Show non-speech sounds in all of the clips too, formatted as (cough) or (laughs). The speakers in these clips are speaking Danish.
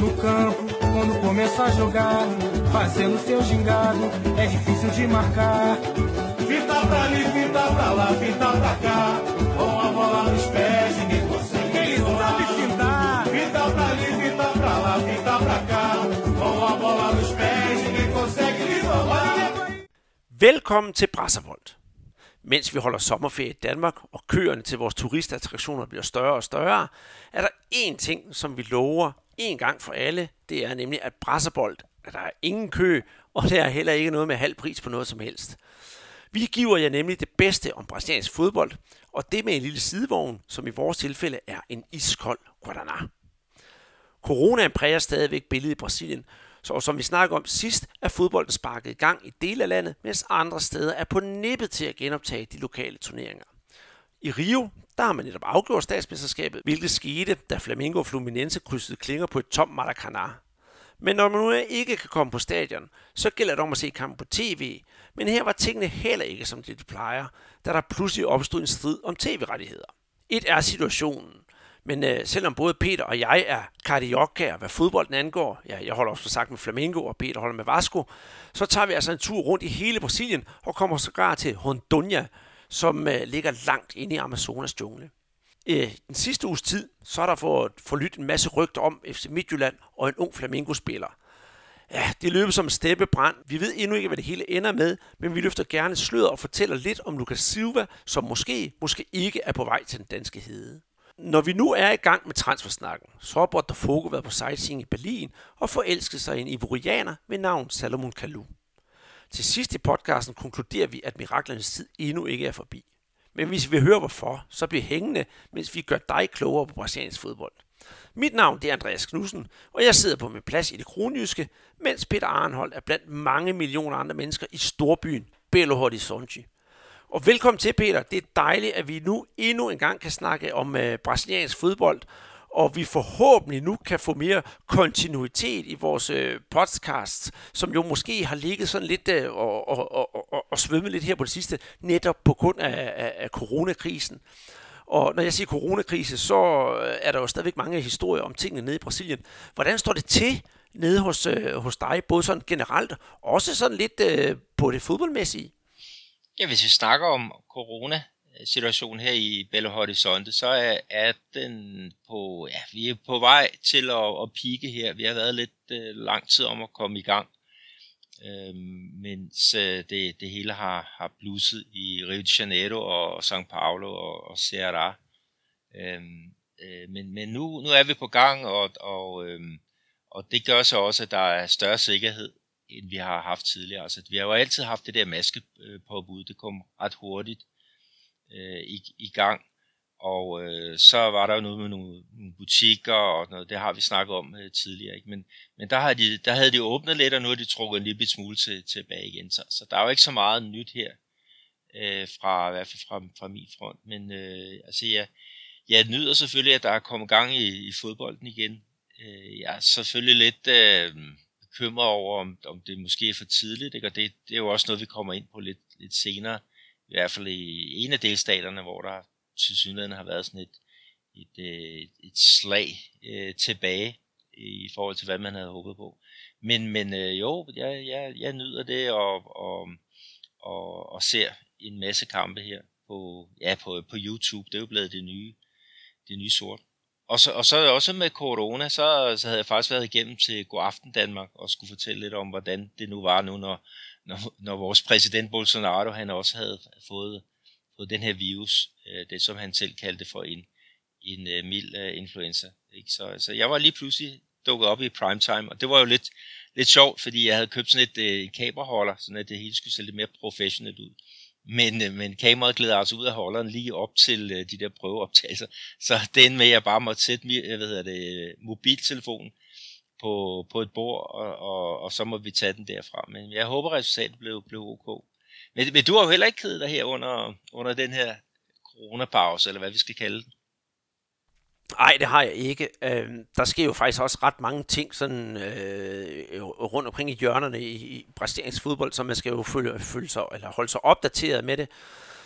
no campo, quando começa a jogar, fazendo seu gingado, é difícil de marcar. Fita pra ali, fita pra lá, fita pra cá, com a bola nos pés, ninguém consegue. Ele sabe fintar. Fita pra ali, fita pra lá, fita pra cá, com a bola nos pés, ninguém consegue lhe roubar. Velkommen til Brasservold. Mens vi holder sommerferie i Danmark, og køerne til vores turistattraktioner bliver større og større, er der én ting, som vi lover en gang for alle. Det er nemlig, at Brasserbold, at der er ingen kø, og der er heller ikke noget med halv pris på noget som helst. Vi giver jer nemlig det bedste om brasiliansk fodbold, og det med en lille sidevogn, som i vores tilfælde er en iskold Guaraná. Coronaen præger stadigvæk billedet i Brasilien, så som vi snakker om sidst, er fodbolden sparket i gang i dele af landet, mens andre steder er på nippet til at genoptage de lokale turneringer. I Rio, der har man netop afgjort statsmesterskabet, hvilket skete, da Flamengo og Fluminense krydsede klinger på et tomt Maracanã. Men når man nu ikke kan komme på stadion, så gælder det om at se kampen på tv. Men her var tingene heller ikke, som de plejer, da der pludselig opstod en strid om tv-rettigheder. Et er situationen. Men øh, selvom både Peter og jeg er kardiokker, hvad fodbolden angår, ja, jeg holder også for sagt med Flamengo, og Peter holder med Vasco, så tager vi altså en tur rundt i hele Brasilien og kommer sågar til Rondônia, som øh, ligger langt inde i Amazonas jungle. Øh, den sidste uges tid, så er der fået forlydt en masse rygter om FC Midtjylland og en ung flamingospiller. Ja, det løber som steppebrand. Vi ved endnu ikke, hvad det hele ender med, men vi løfter gerne sløret og fortæller lidt om Lucas Silva, som måske, måske ikke er på vej til den danske hede. Når vi nu er i gang med transfersnakken, så har Botafogo været på sightseeing i Berlin og forelsket sig i en ivorianer ved navn Salomon Kalou. Til sidst i podcasten konkluderer vi, at miraklernes tid endnu ikke er forbi. Men hvis vi vil høre hvorfor, så bliver hængende, mens vi gør dig klogere på brasiliansk fodbold. Mit navn det er Andreas Knudsen, og jeg sidder på min plads i det kronjyske, mens Peter Arnhold er blandt mange millioner andre mennesker i storbyen Belo Horizonte. Og velkommen til, Peter. Det er dejligt, at vi nu endnu en gang kan snakke om øh, brasiliansk fodbold, og vi forhåbentlig nu kan få mere kontinuitet i vores øh, podcast, som jo måske har ligget sådan lidt øh, og, og, og, og, og svømmet lidt her på det sidste, netop på grund af, af, af coronakrisen. Og når jeg siger coronakrise, så øh, er der jo stadigvæk mange historier om tingene nede i Brasilien. Hvordan står det til nede hos, øh, hos dig, både sådan generelt, også sådan lidt øh, på det fodboldmæssige? Ja, hvis vi snakker om corona, situation her i Belo Horizonte, så er, er den på, ja, vi er på vej til at, at pike her. Vi har været lidt øh, lang tid om at komme i gang, øh, mens øh, det, det hele har, har blusset i Rio de Janeiro og São Paulo og, og Ceará. Øh, øh, men men nu, nu er vi på gang, og, og, øh, og det gør så også, at der er større sikkerhed end vi har haft tidligere. Altså, vi har jo altid haft det der maskepåbud, det kom ret hurtigt øh, i, i gang. Og øh, så var der jo noget med nogle, nogle butikker og noget, det har vi snakket om øh, tidligere. Ikke? Men, men der, har de, der havde de åbnet lidt, og nu har de trukket en lille smule til, tilbage igen. Så, så der er jo ikke så meget nyt her, øh, fra, i hvert fald fra, fra min front. Men øh, altså, jeg, jeg nyder selvfølgelig, at der er kommet gang i, i fodbolden igen. Øh, jeg er selvfølgelig lidt... Øh, bekymret over, om, om det måske er for tidligt, ikke? og det, det er jo også noget, vi kommer ind på lidt, lidt senere, i hvert fald i en af delstaterne, hvor der til synligheden har været sådan et, et, øh, et, et slag øh, tilbage i forhold til, hvad man havde håbet på. Men, men øh, jo, jeg, jeg, jeg nyder det og, og, og, og ser en masse kampe her på, ja, på, på YouTube. Det er jo blevet det nye, det nye sort. Og så, og så også med corona, så, så havde jeg faktisk været igennem til God Aften Danmark og skulle fortælle lidt om, hvordan det nu var nu, når, når, når vores præsident Bolsonaro, han også havde fået, fået den her virus, øh, det som han selv kaldte for en, en øh, mild øh, influenza. Ikke? Så, så jeg var lige pludselig dukket op i primetime, og det var jo lidt, lidt sjovt, fordi jeg havde købt sådan et øh, kameraholder, sådan at det hele skulle se lidt mere professionelt ud. Men, øh, men kameraet glæder altså ud af holderen lige op til øh, de der prøveoptagelser. Så den med, at jeg bare måtte sætte hvad hedder det, øh, mobiltelefonen på, på et bord, og, og, og så må vi tage den derfra. Men jeg håber, resultatet blev, blev ok. Men, men du har jo heller ikke kedet dig her under, under den her coronapause, eller hvad vi skal kalde den. Nej, det har jeg ikke. Øh, der sker jo faktisk også ret mange ting sådan øh, rundt omkring i hjørnerne i, i brasiliansk fodbold, så man skal jo følge, følge sig, eller holde sig opdateret med det.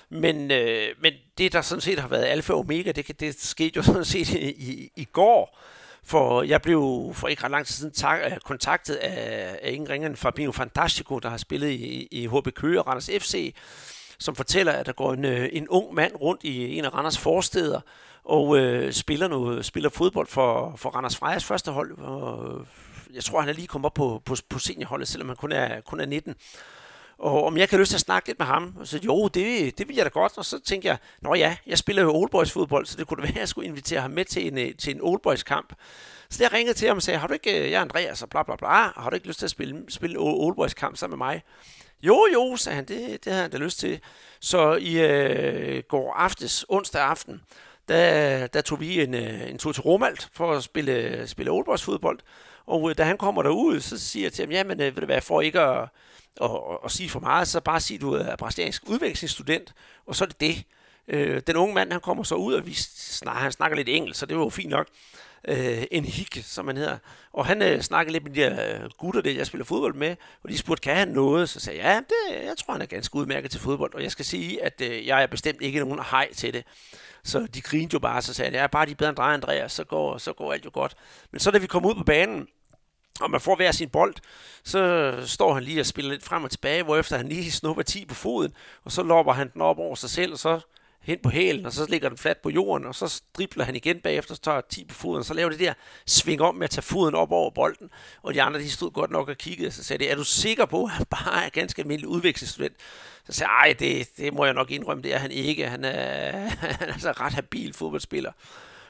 Men, øh, men det, der sådan set har været alfa og omega, det, det skete jo sådan set i, i, i går, for jeg blev for ikke ret lang tid siden tak, øh, kontaktet af, af ingen ringer end Fabio Fantastico, der har spillet i, i HB Køge og Randers FC, som fortæller, at der går en, øh, en ung mand rundt i en af Randers forsteder, og øh, spiller, noget, spiller fodbold for, for Randers Frejas første hold. Og øh, jeg tror, han er lige kommet op på, på, på seniorholdet, selvom han kun er, kun er 19. Og om jeg kan lyst til at snakke lidt med ham. Og så jo, det, det vil jeg da godt. Og så tænkte jeg, nå ja, jeg spiller jo Old Boys fodbold, så det kunne da være, at jeg skulle invitere ham med til en, øh, til en Old Boys kamp. Så jeg ringede til ham og sagde, har du ikke, øh, jeg er Andreas og bla bla bla, ah, har du ikke lyst til at spille, spille Old Boys kamp sammen med mig? Jo, jo, sagde han, det, det havde han da lyst til. Så i øh, går aftes, onsdag aften, der, der tog vi en, øh, en tur til Romalt for at spille, spille Old Boys fodbold. Og øh, da han kommer derud, så siger jeg til ham, jamen ved du hvad, for ikke at, at, at, at sige for meget, så bare sig, at du er brasiliansk udvekslingsstudent, og så er det det. Øh, den unge mand, han kommer så ud, og vi snakker, han snakker lidt engelsk, så det var jo fint nok. Øh, en hik, som han hedder. Og han øh, snakkede lidt med de her øh, gutter, der jeg spiller fodbold med, og de spurgte, kan han noget? Så sagde jeg, ja, det, jeg tror, han er ganske udmærket til fodbold, og jeg skal sige, at øh, jeg er bestemt ikke nogen hej til det. Så de grinede jo bare, så sagde jeg, ja, bare de bedre end dig, Andreas, så går, så går alt jo godt. Men så da vi kom ud på banen, og man får hver sin bold, så står han lige og spiller lidt frem og tilbage, hvorefter han lige snupper 10 på foden, og så lopper han den op over sig selv, og så hen på hælen, og så ligger den fladt på jorden, og så dribler han igen bagefter, så tager 10 på foden, og så laver det der sving om med at tage foden op over bolden, og de andre, de stod godt nok og kiggede, og så sagde de, er du sikker på, at han bare er ganske almindelig udvekslingsstudent? Så sagde jeg, det, det må jeg nok indrømme, det er han ikke, han er, (laughs) han er altså ret habil fodboldspiller.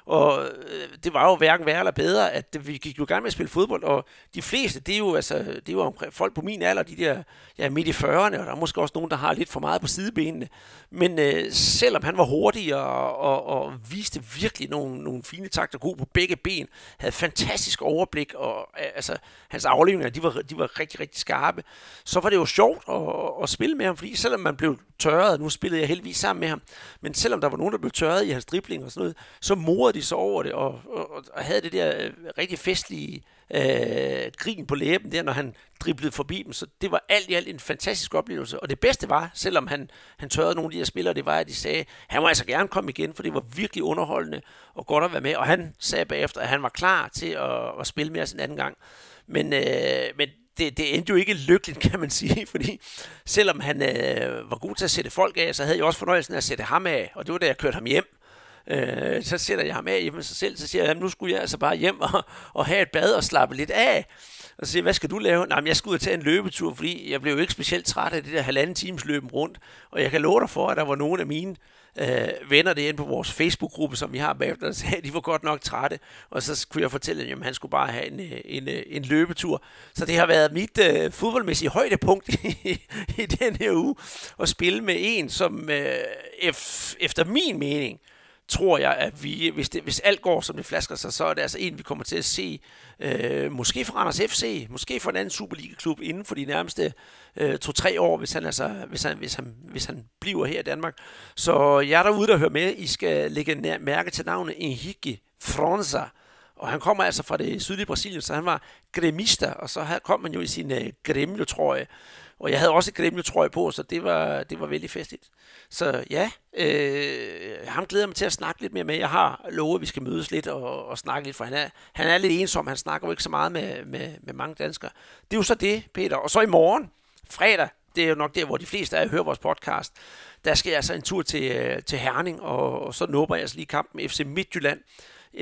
Og øh, det var jo hverken værre eller bedre, at vi gik jo gang med at spille fodbold, og de fleste, det er jo, altså, det er jo folk på min alder, de der ja, midt i 40'erne, og der er måske også nogen, der har lidt for meget på sidebenene. Men øh, selvom han var hurtig og, og, og viste virkelig nogle, nogle fine takter god på begge ben, havde fantastisk overblik, og øh, altså, hans aflevninger, de var, de var rigtig, rigtig skarpe, så var det jo sjovt at, at spille med ham, fordi selvom man blev tørret, nu spillede jeg heldigvis sammen med ham, men selvom der var nogen, der blev tørret i hans dribling og sådan noget, så morede de så over det, og, og, og havde det der øh, rigtig festlige øh, grin på læben der, når han driblede forbi dem. Så det var alt i alt en fantastisk oplevelse. Og det bedste var, selvom han, han tørrede nogle af de her spillere, det var, at de sagde, han må altså gerne komme igen, for det var virkelig underholdende og godt at være med. Og han sagde bagefter, at han var klar til at, at spille med os en anden gang. Men, øh, men det, det endte jo ikke lykkeligt, (laughs) kan man sige, fordi selvom han øh, var god til at sætte folk af, så havde jeg også fornøjelsen af at sætte ham af, og det var da jeg kørte ham hjem. Øh, så sætter jeg ham af hjemme sig selv, så siger jeg, at nu skulle jeg altså bare hjem og, og have et bad og slappe lidt af. Og så siger jeg, hvad skal du lave? Nej, men jeg skal ud og tage en løbetur, fordi jeg blev jo ikke specielt træt af det der halvanden times løben rundt. Og jeg kan love dig for, at der var nogle af mine øh, venner derinde på vores Facebook-gruppe, som vi har bagefter, der sagde, at de var godt nok trætte. Og så kunne jeg fortælle dem, at han skulle bare have en, øh, en, øh, en løbetur. Så det har været mit øh, fodboldmæssige højdepunkt i, i den her uge, at spille med en, som øh, efter min mening, tror jeg, at vi, hvis, det, hvis alt går, som det flasker sig, så er det altså en, vi kommer til at se, øh, måske fra Randers FC, måske fra en anden Superliga-klub inden for de nærmeste øh, to-tre år, hvis han, altså, hvis, han, hvis, han, hvis han bliver her i Danmark. Så jeg er derude, der hører med. I skal lægge mærke til navnet Henrique Fronza. Og han kommer altså fra det sydlige Brasilien, så han var gremista, og så kom man jo i sin øh, gremio, tror jeg. Og jeg havde også et gremio trøje på, så det var, det var vældig festligt. Så ja, øh, ham glæder mig til at snakke lidt mere med. Jeg har lovet, at vi skal mødes lidt og, og snakke lidt, for han er, han er lidt ensom. Han snakker jo ikke så meget med, med, med mange danskere. Det er jo så det, Peter. Og så i morgen, fredag, det er jo nok der, hvor de fleste af jer hører vores podcast, der skal jeg altså en tur til, øh, til Herning, og, og så nåber jeg altså lige kampen FC Midtjylland,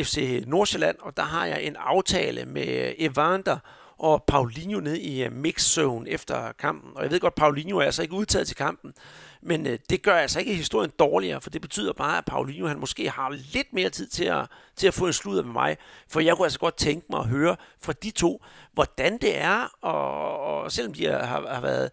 FC Nordsjælland, og der har jeg en aftale med Evander og Paulinho ned i mixzone mix-zone efter kampen. Og jeg ved godt, Paulinho er altså ikke udtaget til kampen, men øh, det gør altså ikke historien dårligere, for det betyder bare, at Paulinho han måske har lidt mere tid til at, til at få en sludder med mig. For jeg kunne altså godt tænke mig at høre fra de to, hvordan det er, og, og selvom de har, har været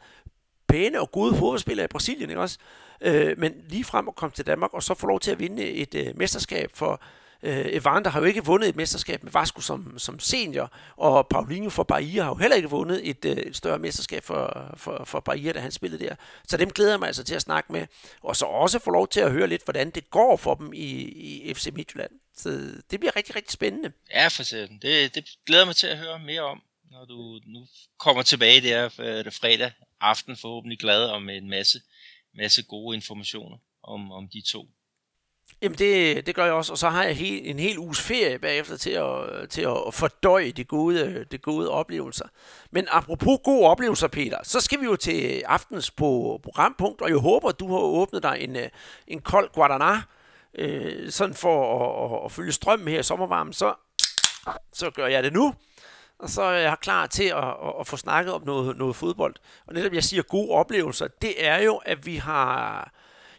pæne og gode fodboldspillere i Brasilien, ikke også? Øh, men lige frem at komme til Danmark, og så få lov til at vinde et øh, mesterskab for Øh, Evander har jo ikke vundet et mesterskab med Vasco som, som senior, og Paulinho for Bahia har jo heller ikke vundet et, øh, et større mesterskab for, for, for Bahia, da han spillede der. Så dem glæder jeg mig altså til at snakke med, og så også få lov til at høre lidt, hvordan det går for dem i, i FC Midtjylland. Så det bliver rigtig, rigtig spændende. Ja, for sådan. Det, det glæder mig til at høre mere om, når du nu kommer tilbage der øh, det fredag aften, forhåbentlig glad om en masse, masse gode informationer om, om de to Jamen det, det gør jeg også, og så har jeg he, en hel uges ferie bagefter til at, til at fordøje de gode, de gode oplevelser. Men apropos gode oplevelser, Peter, så skal vi jo til aftens på programpunkt, og jeg håber, at du har åbnet dig en, øh, en kold Guadana, øh, sådan for at, at, at følge strømmen her i sommervarmen, så, så gør jeg det nu. Og så er jeg klar til at, at, at få snakket om noget, noget fodbold. Og netop jeg siger gode oplevelser, det er jo, at vi har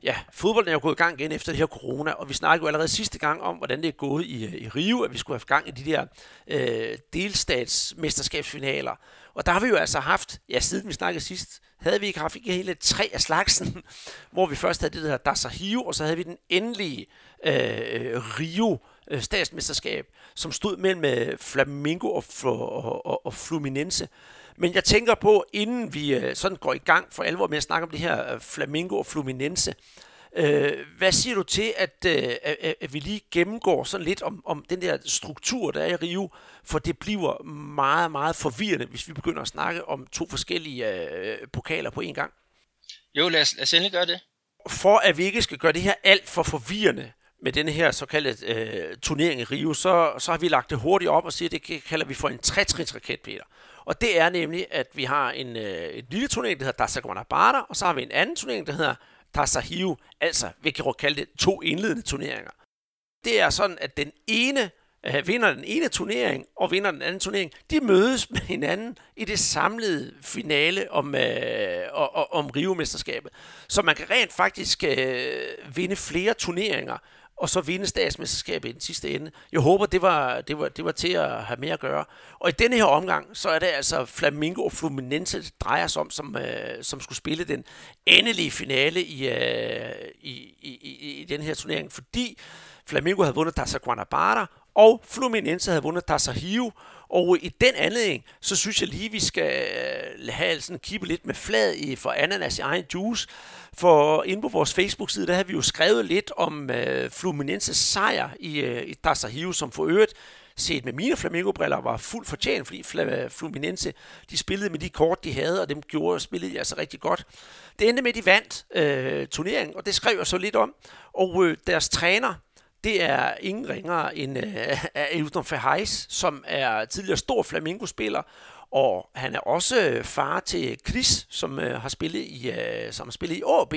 ja, fodbolden er jo gået i gang igen efter det her corona, og vi snakkede jo allerede sidste gang om, hvordan det er gået i, øh, i Rio, at vi skulle have gang i de der øh, delstatsmesterskabsfinaler. Og der har vi jo altså haft, ja siden vi snakkede sidst, havde vi ikke haft ikke hele tre af slagsen, (laughs) hvor vi først havde det der Dasahio, og så havde vi den endelige øh, Rio øh, statsmesterskab, som stod mellem øh, Flamingo og, og, og, og Fluminense. Men jeg tænker på, inden vi øh, sådan går i gang for alvor med at snakke om det her øh, Flamingo og Fluminense, øh, hvad siger du til, at, øh, at, at vi lige gennemgår sådan lidt om, om den der struktur, der er i Rio, for det bliver meget, meget forvirrende, hvis vi begynder at snakke om to forskellige øh, pokaler på en gang. Jo, lad os, lad os endelig gøre det. For at vi ikke skal gøre det her alt for forvirrende, med denne her såkaldte øh, turnering i Rio, så, så har vi lagt det hurtigt op og siger, at det kalder vi for en trætrinsraket, Peter. Og det er nemlig, at vi har en øh, et lille turnering, der hedder Dasa Guanabara, og så har vi en anden turnering, der hedder Tasahiu, altså vi kan kalde det to indledende turneringer. Det er sådan, at den ene øh, vinder den ene turnering og vinder den anden turnering, de mødes med hinanden i det samlede finale om, øh, og, om Rio-mesterskabet. Så man kan rent faktisk øh, vinde flere turneringer og så vinde statsmesterskabet i den sidste ende. Jeg håber, det var, det var, det var til at have mere at gøre. Og i denne her omgang, så er det altså Flamingo og Fluminense, det drejer sig om, som, øh, som skulle spille den endelige finale i, øh, i, i, i, i den her turnering, fordi Flamingo havde vundet Tassa Guanabara, og Fluminense havde vundet Tassa Rio, og i den anledning, så synes jeg lige, vi skal øh, have sådan kippe lidt med flad i for ananas i egen juice. For inde på vores Facebook-side, der har vi jo skrevet lidt om øh, Fluminenses sejr i, øh, i Dasahio, som for øvrigt set med mine flamingobriller var fuldt fortjent, fordi øh, Fluminense de spillede med de kort, de havde, og dem gjorde spillet altså rigtig godt. Det endte med, at de vandt øh, turneringen, og det skrev jeg så lidt om. Og øh, deres træner, det er ingen ringere end øh, (laughs) Ailton Fahais, som er tidligere stor flamingospiller, og han er også øh, far til Chris, som øh, har spillet i øh, som har spillet i AB.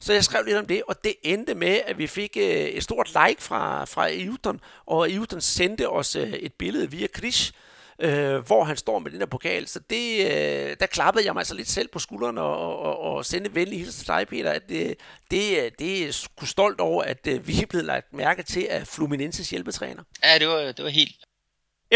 Så jeg skrev lidt om det, og det endte med, at vi fik øh, et stort like fra, fra Ailton, og Ailton sendte os øh, et billede via Chris, øh, hvor han står med den der pokal. Så det, øh, der klappede jeg mig altså lidt selv på skulderen og, og, og sendte venlig hilsen til dig, Peter, at øh, det, øh, det, det er sgu stolt over, at øh, vi er blevet lagt mærke til af Fluminenses hjælpetræner. Ja, det var, det var helt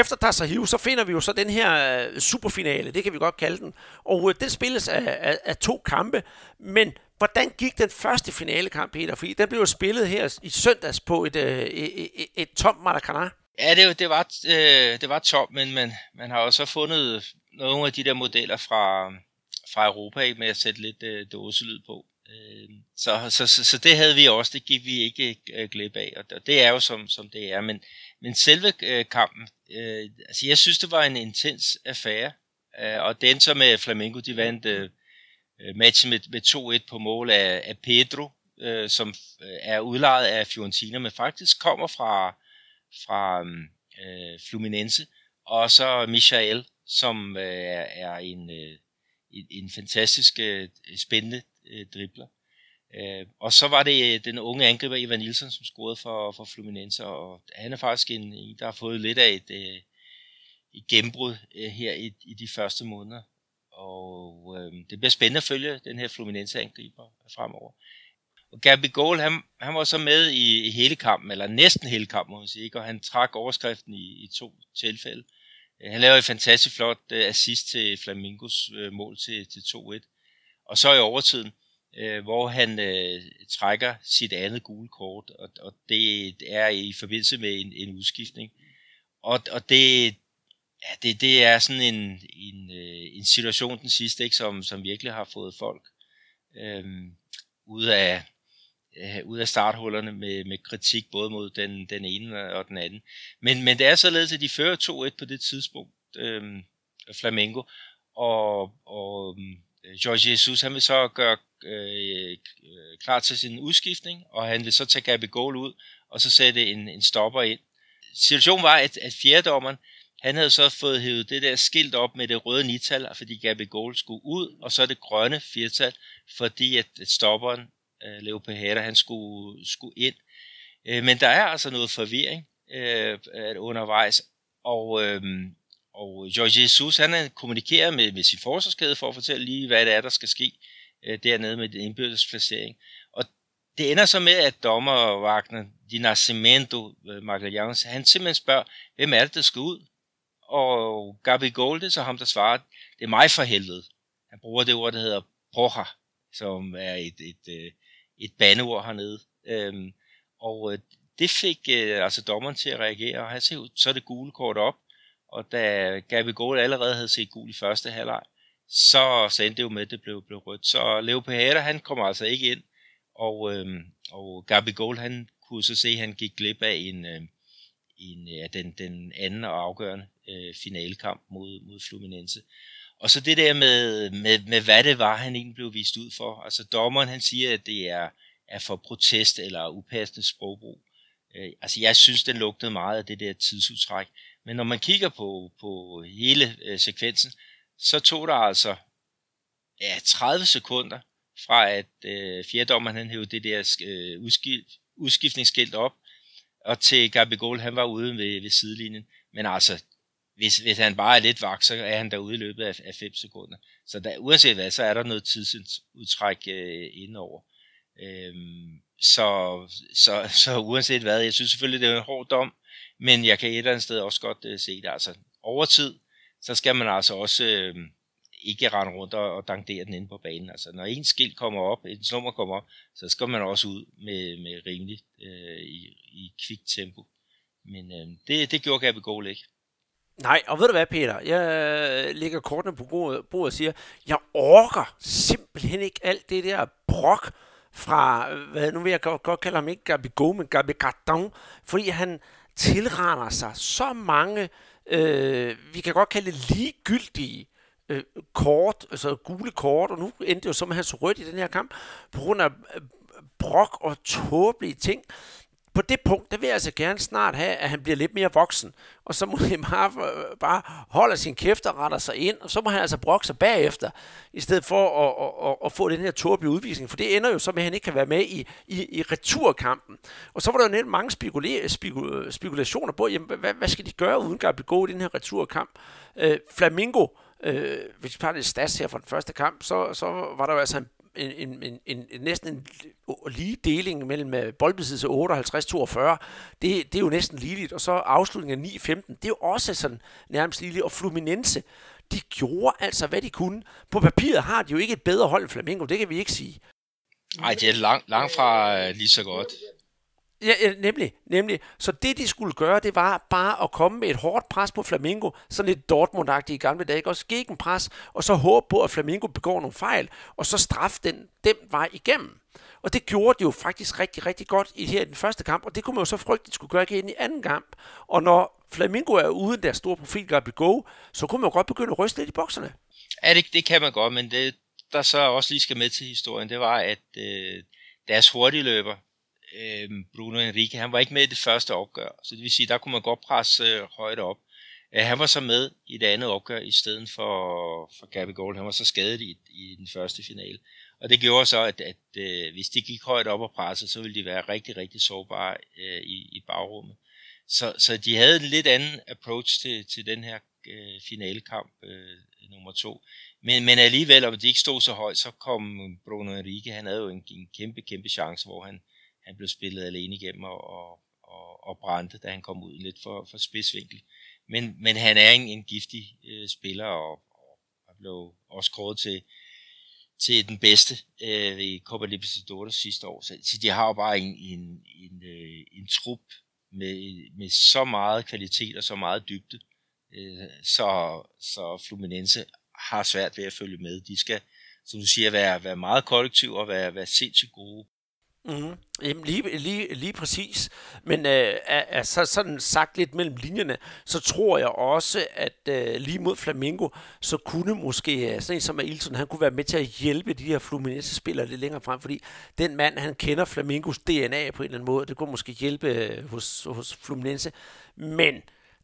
efter Tasahiv, så finder vi jo så den her øh, superfinale, det kan vi godt kalde den. Og øh, den spilles af, af, af to kampe, men hvordan gik den første finalekamp, Peter? Fordi den blev jo spillet her i søndags på et, et, et, et, et tomt Maracanã. Ja, det, det, var, øh, det var top, men man, man har også fundet nogle af de der modeller fra, fra Europa ikke, med at sætte lidt øh, dåselyd på. Øh, så, så, så, så det havde vi også, det gik vi ikke øh, glip af, og det er jo som, som det er. Men, men selve øh, kampen, øh, altså jeg synes, det var en intens affære, øh, og den så med Flamengo, de vandt øh, øh matchen med, med 2-1 på mål af, af Pedro, øh, som øh, er udlejet af Fiorentina, men faktisk kommer fra fra øh, Fluminense, og så Michael, som øh, er en, øh, en, en fantastisk øh, spændende øh, dribler. Øh, og så var det øh, den unge angriber Ivan Nielsen, som scorede for, for Fluminense, og han er faktisk en, en der har fået lidt af et, øh, et gennembrud øh, her i, i de første måneder. Og øh, det bliver spændende at følge den her Fluminense angriber fremover. Og Gabi Goal, han, han var så med i, i hele kampen, eller næsten hele kampen, må man sige, ikke? og han trak overskriften i, i to tilfælde. Øh, han lavede et fantastisk flot øh, assist til Flamingos mål til, til 2-1. Og så i overtiden, øh, hvor han øh, trækker sit andet gule kort, og, og det er i forbindelse med en, en udskiftning. Og, og det, ja, det, det er sådan en, en, øh, en situation den sidste, ikke, som, som virkelig har fået folk øh, ud af øh, ud af starthullerne med, med kritik både mod den, den ene og den anden. Men, men det er således, at de fører 2-1 på det tidspunkt, øh, Flamengo, og, og øh, Jorge Jesus han vil så gøre Øh, øh, klar til sin udskiftning, og han ville så tage Gabi Goal ud, og så sætte en, en stopper ind. Situationen var, at, at fjerdommeren, han havde så fået hævet det der skilt op med det røde nital, fordi Gabigol skulle ud, og så det grønne firtal, fordi at, at stopperen, øh, Leo Pejada, han skulle, skulle ind. Øh, men der er altså noget forvirring øh, undervejs, og, øh, og Jorge Jesus, han kommunikerer med, med sin forsvarskæde for at fortælle lige, hvad det er, der skal ske øh, dernede med den indbyrdes placering. Og det ender så med, at dommer Wagner Di Nascimento øh, Magallanes, han simpelthen spørger, hvem er det, der skal ud? Og Gabi Golde, så ham, der svarer, det er mig for helvede. Han bruger det ord, der hedder porra, som er et, et, et, øh, et bandeord hernede. Øhm, og øh, det fik øh, altså dommeren til at reagere, og han ser så det gule kort op, og da Gabi Gold allerede havde set gul i første halvleg, så, så endte det jo med, at det blev, blev rødt. Så Leo Pejada, han kommer altså ikke ind, og, øh, og Gabi Gold, han kunne så se, at han gik glip af en, øh, en, ja, den, den anden og afgørende øh, finalekamp mod, mod Fluminense. Og så det der med, med, med, hvad det var, han egentlig blev vist ud for. Altså dommeren, han siger, at det er, er for protest eller upassende sprogbrug. Øh, altså jeg synes, den lugtede meget af det der tidsudtræk. Men når man kigger på, på hele øh, sekvensen, så tog der altså ja, 30 sekunder fra at øh, fjerdommeren han hævde det der øh, udskift, udskiftningsskilt op, og til Gabigol han var ude ved, ved sidelinjen. Men altså, hvis, hvis han bare er lidt vagt, så er han derude i løbet af, af 5 sekunder. Så der, uanset hvad, så er der noget tidsudtræk øh, indover. Øhm, så, så, så uanset hvad, jeg synes selvfølgelig, det er en hård dom, men jeg kan et eller andet sted også godt øh, se det. Altså, over tid, så skal man altså også øh, ikke rende rundt og, og dankdere den inde på banen. Altså, når en skilt kommer op, en nummer kommer op, så skal man også ud med, med rimeligt øh, i, i kvikt tempo. Men øh, det, det gjorde Gabi Goal ikke. Nej, og ved du hvad, Peter? Jeg lægger kortene på bordet og siger, jeg orker simpelthen ikke alt det der brok fra, hvad nu vil jeg godt, godt kalde ham ikke Gabi Go, men Gabi Gardon, fordi han tilrander sig så mange, øh, øh, vi kan godt kalde det ligegyldige øh, kort, altså gule kort, og nu endte det jo som hans rødt i den her kamp, på grund af øh, brok og tåbelige ting på det punkt, der vil jeg altså gerne snart have, at han bliver lidt mere voksen. Og så må (laughs) han bare, bare holde sin kæft og retter sig ind, og så må han altså brokke sig bagefter, i stedet for at, at, at, at få den her tåbelige udvisning. For det ender jo så med, at han ikke kan være med i, i, i returkampen. Og så var der jo net mange spekula- spekula- spekulationer på, jamen, hvad, hvad skal de gøre uden at begå i den her returkamp? Øh, Flamingo, øh, hvis vi tager det stats her fra den første kamp, så, så var der jo altså en en, en, en, en næsten en lige deling mellem øh, boldbesiddelse 58-42. Det, det er jo næsten ligeligt. Og så afslutningen af 9-15, det er jo også sådan nærmest ligeligt. Og Fluminense, de gjorde altså, hvad de kunne. På papiret har de jo ikke et bedre hold end Flamengo, det kan vi ikke sige. Nej, det er langt, langt fra øh, lige så godt. Ja, nemlig, nemlig. Så det, de skulle gøre, det var bare at komme med et hårdt pres på Flamingo, sådan lidt dortmund i gamle dage, også en pres, og så håbe på, at Flamingo begår nogle fejl, og så straffe den, den vej igennem. Og det gjorde de jo faktisk rigtig, rigtig godt i her i den første kamp, og det kunne man jo så frygte, de skulle gøre igen i anden kamp. Og når Flamingo er uden deres store profil Go, så kunne man jo godt begynde at ryste lidt i bokserne. Ja, det, det kan man godt, men det, der så også lige skal med til historien, det var, at øh, deres hurtige løber, øh, Bruno Henrique, han var ikke med i det første opgør, så det vil sige, der kunne man godt presse øh, højt op. Øh, han var så med i det andet opgør i stedet for, for Gabby Gold. Han var så skadet i, i den første finale. Og det gjorde så, at, at øh, hvis de gik højt op og presse, så ville de være rigtig, rigtig sårbare øh, i, i bagrummet. Så, så de havde en lidt anden approach til, til den her øh, finalekamp øh, nummer to. Men, men alligevel, om de ikke stod så højt, så kom Bruno Henrique, han havde jo en, en kæmpe, kæmpe chance, hvor han, han blev spillet alene igennem og, og, og, og brændte, da han kom ud lidt for, for spidsvinkel. Men, men han er en, en giftig øh, spiller, og, og blev også kåret til, til den bedste øh, i Copa Libertadores sidste år. Så, så de har jo bare en, en, en, øh, en trup med, med så meget kvalitet og så meget dybde, øh, så, så Fluminense har svært ved at følge med. De skal, som du siger, være, være meget kollektiv og være, være sindssygt gode Mm. Jamen, lige, lige, lige præcis. Men øh, altså, sådan sagt lidt mellem linjerne, så tror jeg også, at øh, lige mod Flamingo, så kunne måske øh, sådan en som Ailton, han kunne være med til at hjælpe de her Fluminense-spillere lidt længere frem, fordi den mand, han kender Flamingos DNA på en eller anden måde, det kunne måske hjælpe øh, hos, hos Fluminense. Men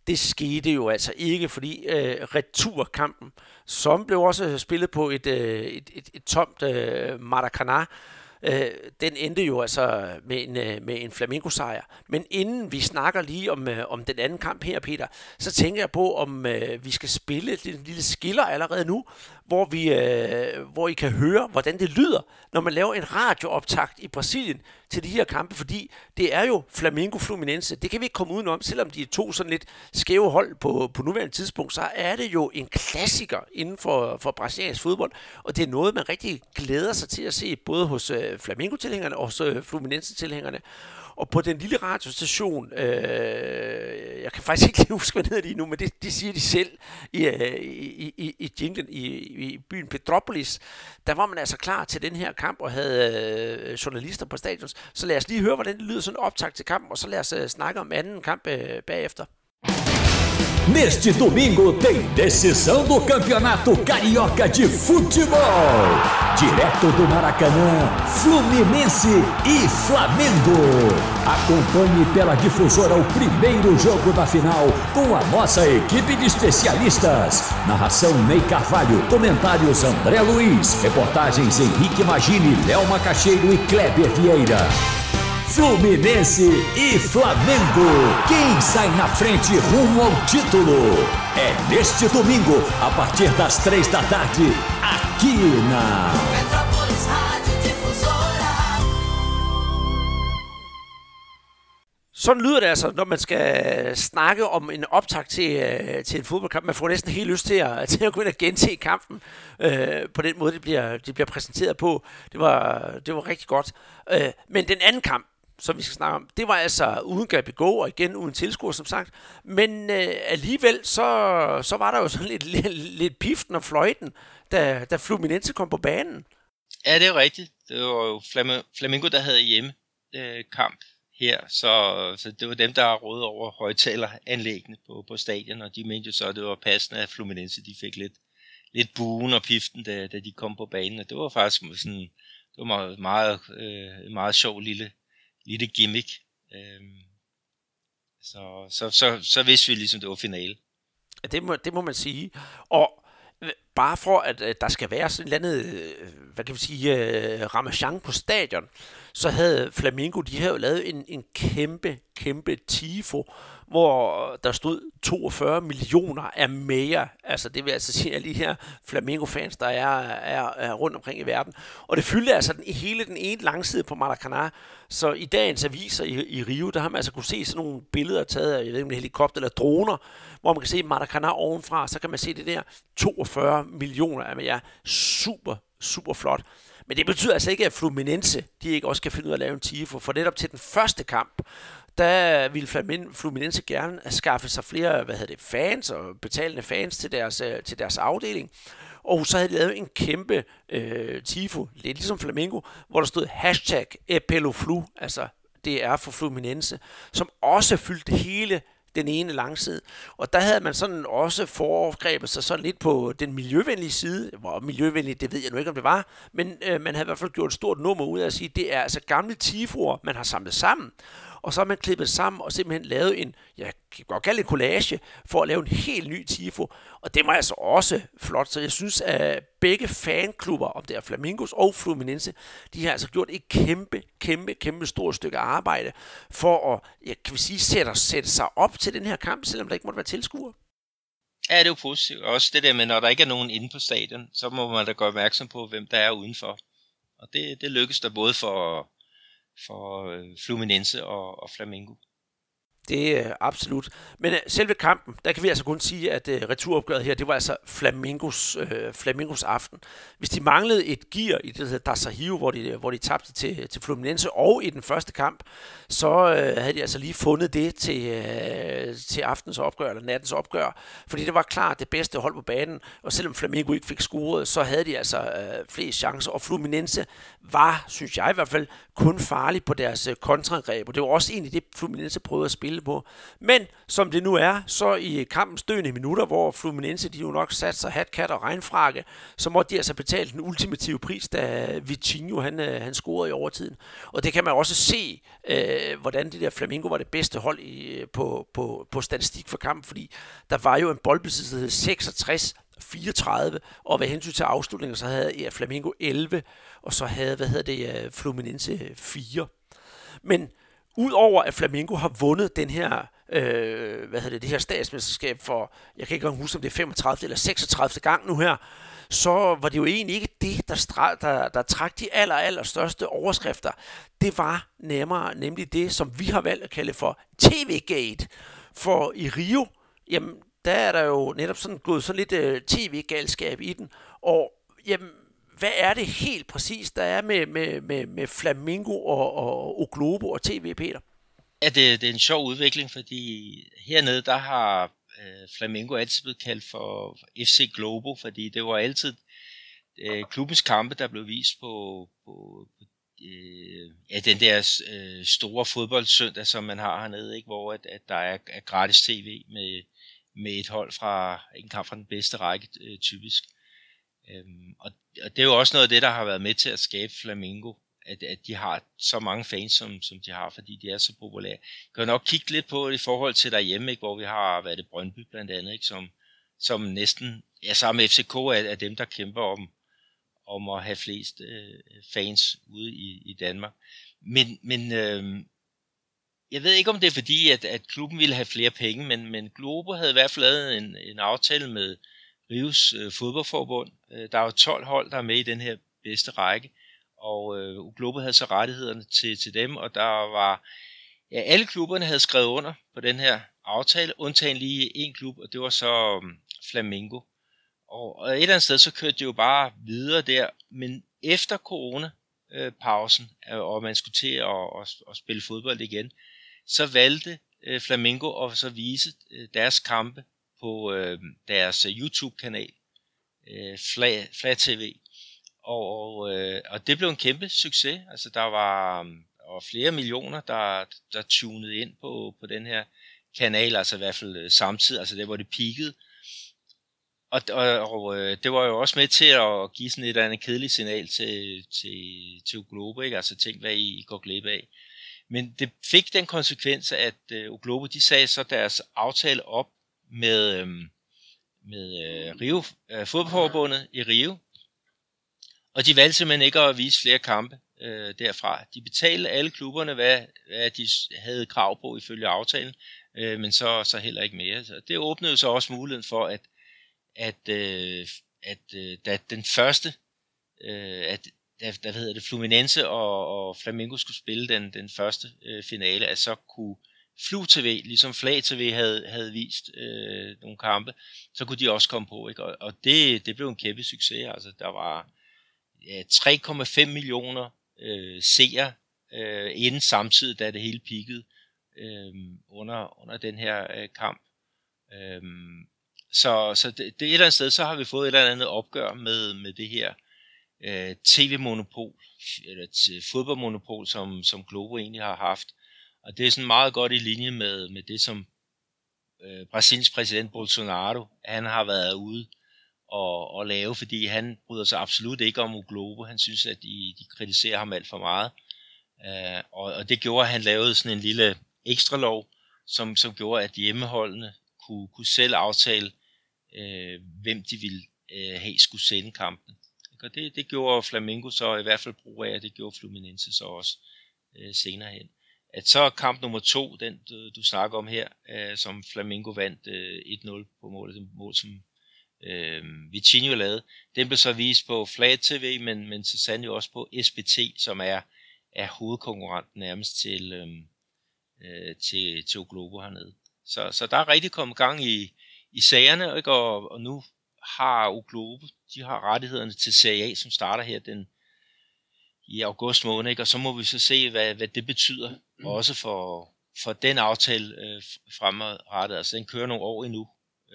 det skete jo altså ikke, fordi øh, returkampen, som blev også spillet på et, øh, et, et, et tomt øh, Maracanã, øh, den endte jo altså med en, øh, med en Flamingo-sejr. Men inden vi snakker lige om, øh, om den anden kamp her, Peter, så tænker jeg på, om øh, vi skal spille et lille skiller allerede nu, hvor, vi, øh, hvor I kan høre, hvordan det lyder, når man laver en radiooptakt i Brasilien til de her kampe, fordi det er jo Flamengo Fluminense. Det kan vi ikke komme udenom, selvom de er to sådan lidt skæve hold på, på nuværende tidspunkt, så er det jo en klassiker inden for, for brasiliansk fodbold, og det er noget, man rigtig glæder sig til at se, både hos øh, Flamengo-tilhængerne og hos øh, Fluminense-tilhængerne. Og på den lille radiostation, øh, jeg kan faktisk ikke huske, hvad det lige nu, men det, det siger de selv i, øh, i, i, i jinglen i, i byen Petropolis, der var man altså klar til den her kamp og havde øh, journalister på stadion. Så lad os lige høre, hvordan det lyder sådan optag til kampen, og så lad os øh, snakke om anden kamp øh, bagefter. Neste domingo tem decisão do Campeonato Carioca de Futebol. Direto do Maracanã, Fluminense e Flamengo. Acompanhe pela difusora o primeiro jogo da final com a nossa equipe de especialistas. Narração Ney Carvalho, comentários André Luiz, reportagens Henrique Magini, Léo Macaxeiro e Kleber Vieira. Fluminense e Flamengo. Quem sai na frente rumo ao título? É neste domingo, a partir das três da tarde, aqui na Metrópolis Rádio Difusora. Sådan lyder det altså, når man skal snakke om en optag til, øh, til en fodboldkamp. Man får næsten helt lyst til at, (laughs) til at gå ind og gense kampen øh, på den måde, det bliver, det bliver præsenteret på. Det var, det var rigtig godt. Øh, men den anden kamp, som vi skal snakke om, det var altså uden Gabigol, og igen uden tilskuer, som sagt. Men øh, alligevel, så, så var der jo sådan lidt, lidt, lidt piften og fløjten, da, da Fluminense kom på banen. Ja, det er rigtigt. Det var jo Flamingo, der havde hjemme øh, kamp her, så, så det var dem, der rådede over højtaleranlæggene på, på stadion, og de mente jo så, at det var passende, at Fluminense de fik lidt, lidt buen og piften, da, da de kom på banen, og det var faktisk sådan, det var meget, meget, øh, meget sjov lille lille gimmick. Øhm, så, så, så, så vidste vi ligesom, det var finale. Det må, det må man sige. Og bare for, at, øh, der skal være sådan et eller andet, øh, hvad kan man sige, øh, ramachan på stadion, så havde Flamingo, de havde jo lavet en, en kæmpe, kæmpe tifo, hvor der stod 42 millioner af mere. Altså det vil altså sige alle de her Flamingo-fans, der er, er, er rundt omkring i verden. Og det fyldte altså den, hele den ene langside på Maracanã. Så i dagens aviser i, i Rio, der har man altså kunne se sådan nogle billeder taget af, jeg ved ikke helikopter eller droner, hvor man kan se Maracanã ovenfra, så kan man se det der 42 millioner af ja, Super, super flot. Men det betyder altså ikke, at Fluminense de ikke også kan finde ud af at lave en tifo, for netop til den første kamp, der ville Fluminense gerne skaffe sig flere hvad hedder det, fans og betalende fans til deres, øh, til deres afdeling. Og så havde de lavet en kæmpe øh, tifo, lidt ligesom Flamingo, hvor der stod hashtag Epeloflu, altså det er for Fluminense, som også fyldte hele den ene langside. Og der havde man sådan også foregrebet sig sådan lidt på den miljøvenlige side. Hvor miljøvenlig, det ved jeg nu ikke, om det var. Men øh, man havde i hvert fald gjort et stort nummer ud af at sige, det er altså gamle tifoer, man har samlet sammen og så har man klippet sammen og simpelthen lavet en, jeg kan godt kalde en collage, for at lave en helt ny tifo. Og det var altså også flot, så jeg synes, at begge fanklubber, om det er Flamingos og Fluminense, de har altså gjort et kæmpe, kæmpe, kæmpe stort stykke arbejde for at, jeg kan sige, sætte, sætte sig op til den her kamp, selvom der ikke måtte være tilskuere. Ja, det er jo positivt. Også det der med, når der ikke er nogen inde på stadion, så må man da gøre opmærksom på, hvem der er udenfor. Og det, det lykkes der både for for øh, Fluminense og, og Flamengo. Det er absolut. Men øh, selve kampen, der kan vi altså kun sige, at øh, returopgøret her, det var altså Flamingos, øh, Flamingos aften. Hvis de manglede et gear i det der Dasahio, hvor de, øh, hvor de tabte til, til Fluminense, og i den første kamp, så øh, havde de altså lige fundet det til, øh, til aftens opgør, eller nattens opgør. Fordi det var klart det bedste hold på banen, og selvom Flamengo ikke fik scoret, så havde de altså øh, flest chancer, og Fluminense var, synes jeg i hvert fald, kun farlig på deres uh, kontraangreb, og det var også egentlig det, Fluminense prøvede at spille spille på. Men som det nu er, så i kampens døende minutter, hvor Fluminense de jo nok satte sig hatkat og regnfrakke, så måtte de altså betale den ultimative pris, da Vitinho han, øh, han scorede i overtiden. Og det kan man også se, øh, hvordan det der Flamingo var det bedste hold i, øh, på, på, på statistik for kampen, fordi der var jo en boldbesiddelse 66 34, og ved hensyn til afslutningen, så havde ja, Flamingo 11, og så havde, hvad hedder det, øh, Fluminense 4. Men Udover at Flamengo har vundet den her, øh, hvad hedder det, det her statsmesterskab for, jeg kan ikke engang huske, om det er 35 eller 36 gang nu her, så var det jo egentlig ikke det, der, stra- der, der trak de aller, aller største overskrifter. Det var nærmere nemlig det, som vi har valgt at kalde for TV-gate. For i Rio, jamen, der er der jo netop sådan gået sådan lidt øh, tv-galskab i den, og jamen, hvad er det helt præcis, der er med, med, med, med Flamingo og, og, og Globo og TV, Peter? Ja, det, det er en sjov udvikling, fordi hernede, der har øh, Flamingo altid blevet kaldt for FC Globo, fordi det var altid øh, klubbens kampe, der blev vist på, på, på øh, ja, den der øh, store fodboldsøndag, som man har hernede, ikke? hvor at, at der er, er gratis tv med, med et hold fra en kamp fra den bedste række, øh, typisk. Øhm, og, og det er jo også noget af det, der har været med til at skabe Flamingo, at, at de har så mange fans, som, som de har, fordi de er så populære. Jeg kan nok kigge lidt på det i forhold til derhjemme, ikke, hvor vi har været det Brøndby blandt andet, ikke, som, som næsten, ja sammen med FCK, er, er dem, der kæmper om, om at have flest øh, fans ude i, i Danmark. Men, men øh, jeg ved ikke, om det er fordi, at, at klubben ville have flere penge, men, men Globo havde i hvert fald lavet en, en aftale med, Rives øh, fodboldforbund. Øh, der er jo 12 hold, der er med i den her bedste række, og øh, Globo havde så rettighederne til, til dem, og der var, ja, alle klubberne havde skrevet under på den her aftale, undtagen lige en klub, og det var så øhm, um, Flamingo. Og, og et eller andet sted, så kørte det jo bare videre der, men efter corona-pausen, øh, og man skulle til at, at, at spille fodbold igen, så valgte øh, Flamingo at så vise øh, deres kampe på øhm, øh, deres YouTube-kanal, øh, Flag, Flag TV. Og, og, øh, og det blev en kæmpe succes. Altså der var, um, og flere millioner, der, der tunede ind på, på den her kanal, altså i hvert fald øh, samtidig, altså det hvor det peakede. Og, og, og øh, det var jo også med til at give sådan et andet kedeligt signal til, til, til Globo, ikke? altså tænk hvad I går glip af. Men det fik den konsekvens, at øh, uh, Globo de sagde så deres aftale op med, øhm, med øh, Rio, øh, fodboldforbundet i Rio, og de valgte simpelthen ikke at vise flere kampe øh, derfra. De betalte alle klubberne, hvad, hvad de havde krav på ifølge aftalen, øh, men så, så heller ikke mere. Så det åbnede så også muligheden for, at, at, øh, at øh, da den første, øh, at da, der hedder det, Fluminense og, og Flamengo skulle spille den, den første øh, finale, at så kunne flu-tv, ligesom Flag TV havde, havde vist øh, nogle kampe, så kunne de også komme på. Ikke? Og, og det, det blev en kæmpe succes. Altså, der var ja, 3,5 millioner øh, seere øh, inden samtidig, da det hele pikkede øh, under, under den her øh, kamp. Øh, så så det, det et eller andet sted, så har vi fået et eller andet opgør med, med det her øh, tv-monopol, eller fodboldmonopol, som, som Globo egentlig har haft. Og det er sådan meget godt i linje med, med det, som øh, Brasiliens præsident Bolsonaro, han har været ude og, og lave, fordi han bryder sig absolut ikke om Uglobo. Han synes, at de, de kritiserer ham alt for meget. Øh, og, og det gjorde, at han lavede sådan en lille ekstra lov, som, som gjorde, at hjemmeholdene kunne, kunne selv aftale, øh, hvem de ville øh, have skulle sende kampen. Og det, det gjorde Flamengo så i hvert fald brug af, og det gjorde Fluminense så også øh, senere hen at så kamp nummer to, den du, du snakker om her, øh, som Flamingo vandt øh, 1-0 på målet, det mål som øh, Vitinho lavede, den blev så vist på Flat TV, men, men så sandelig også på SBT, som er, er hovedkonkurrenten nærmest til, øh, øh, til, til Globo hernede. Så, så der er rigtig kommet gang i, i sagerne, ikke? Og, og nu har Globo, de har rettighederne til Serie A, som starter her den i august måned, ikke? og så må vi så se, hvad, hvad det betyder, mm. også for, for den aftale øh, fremadrettet. Altså den kører nogle år endnu,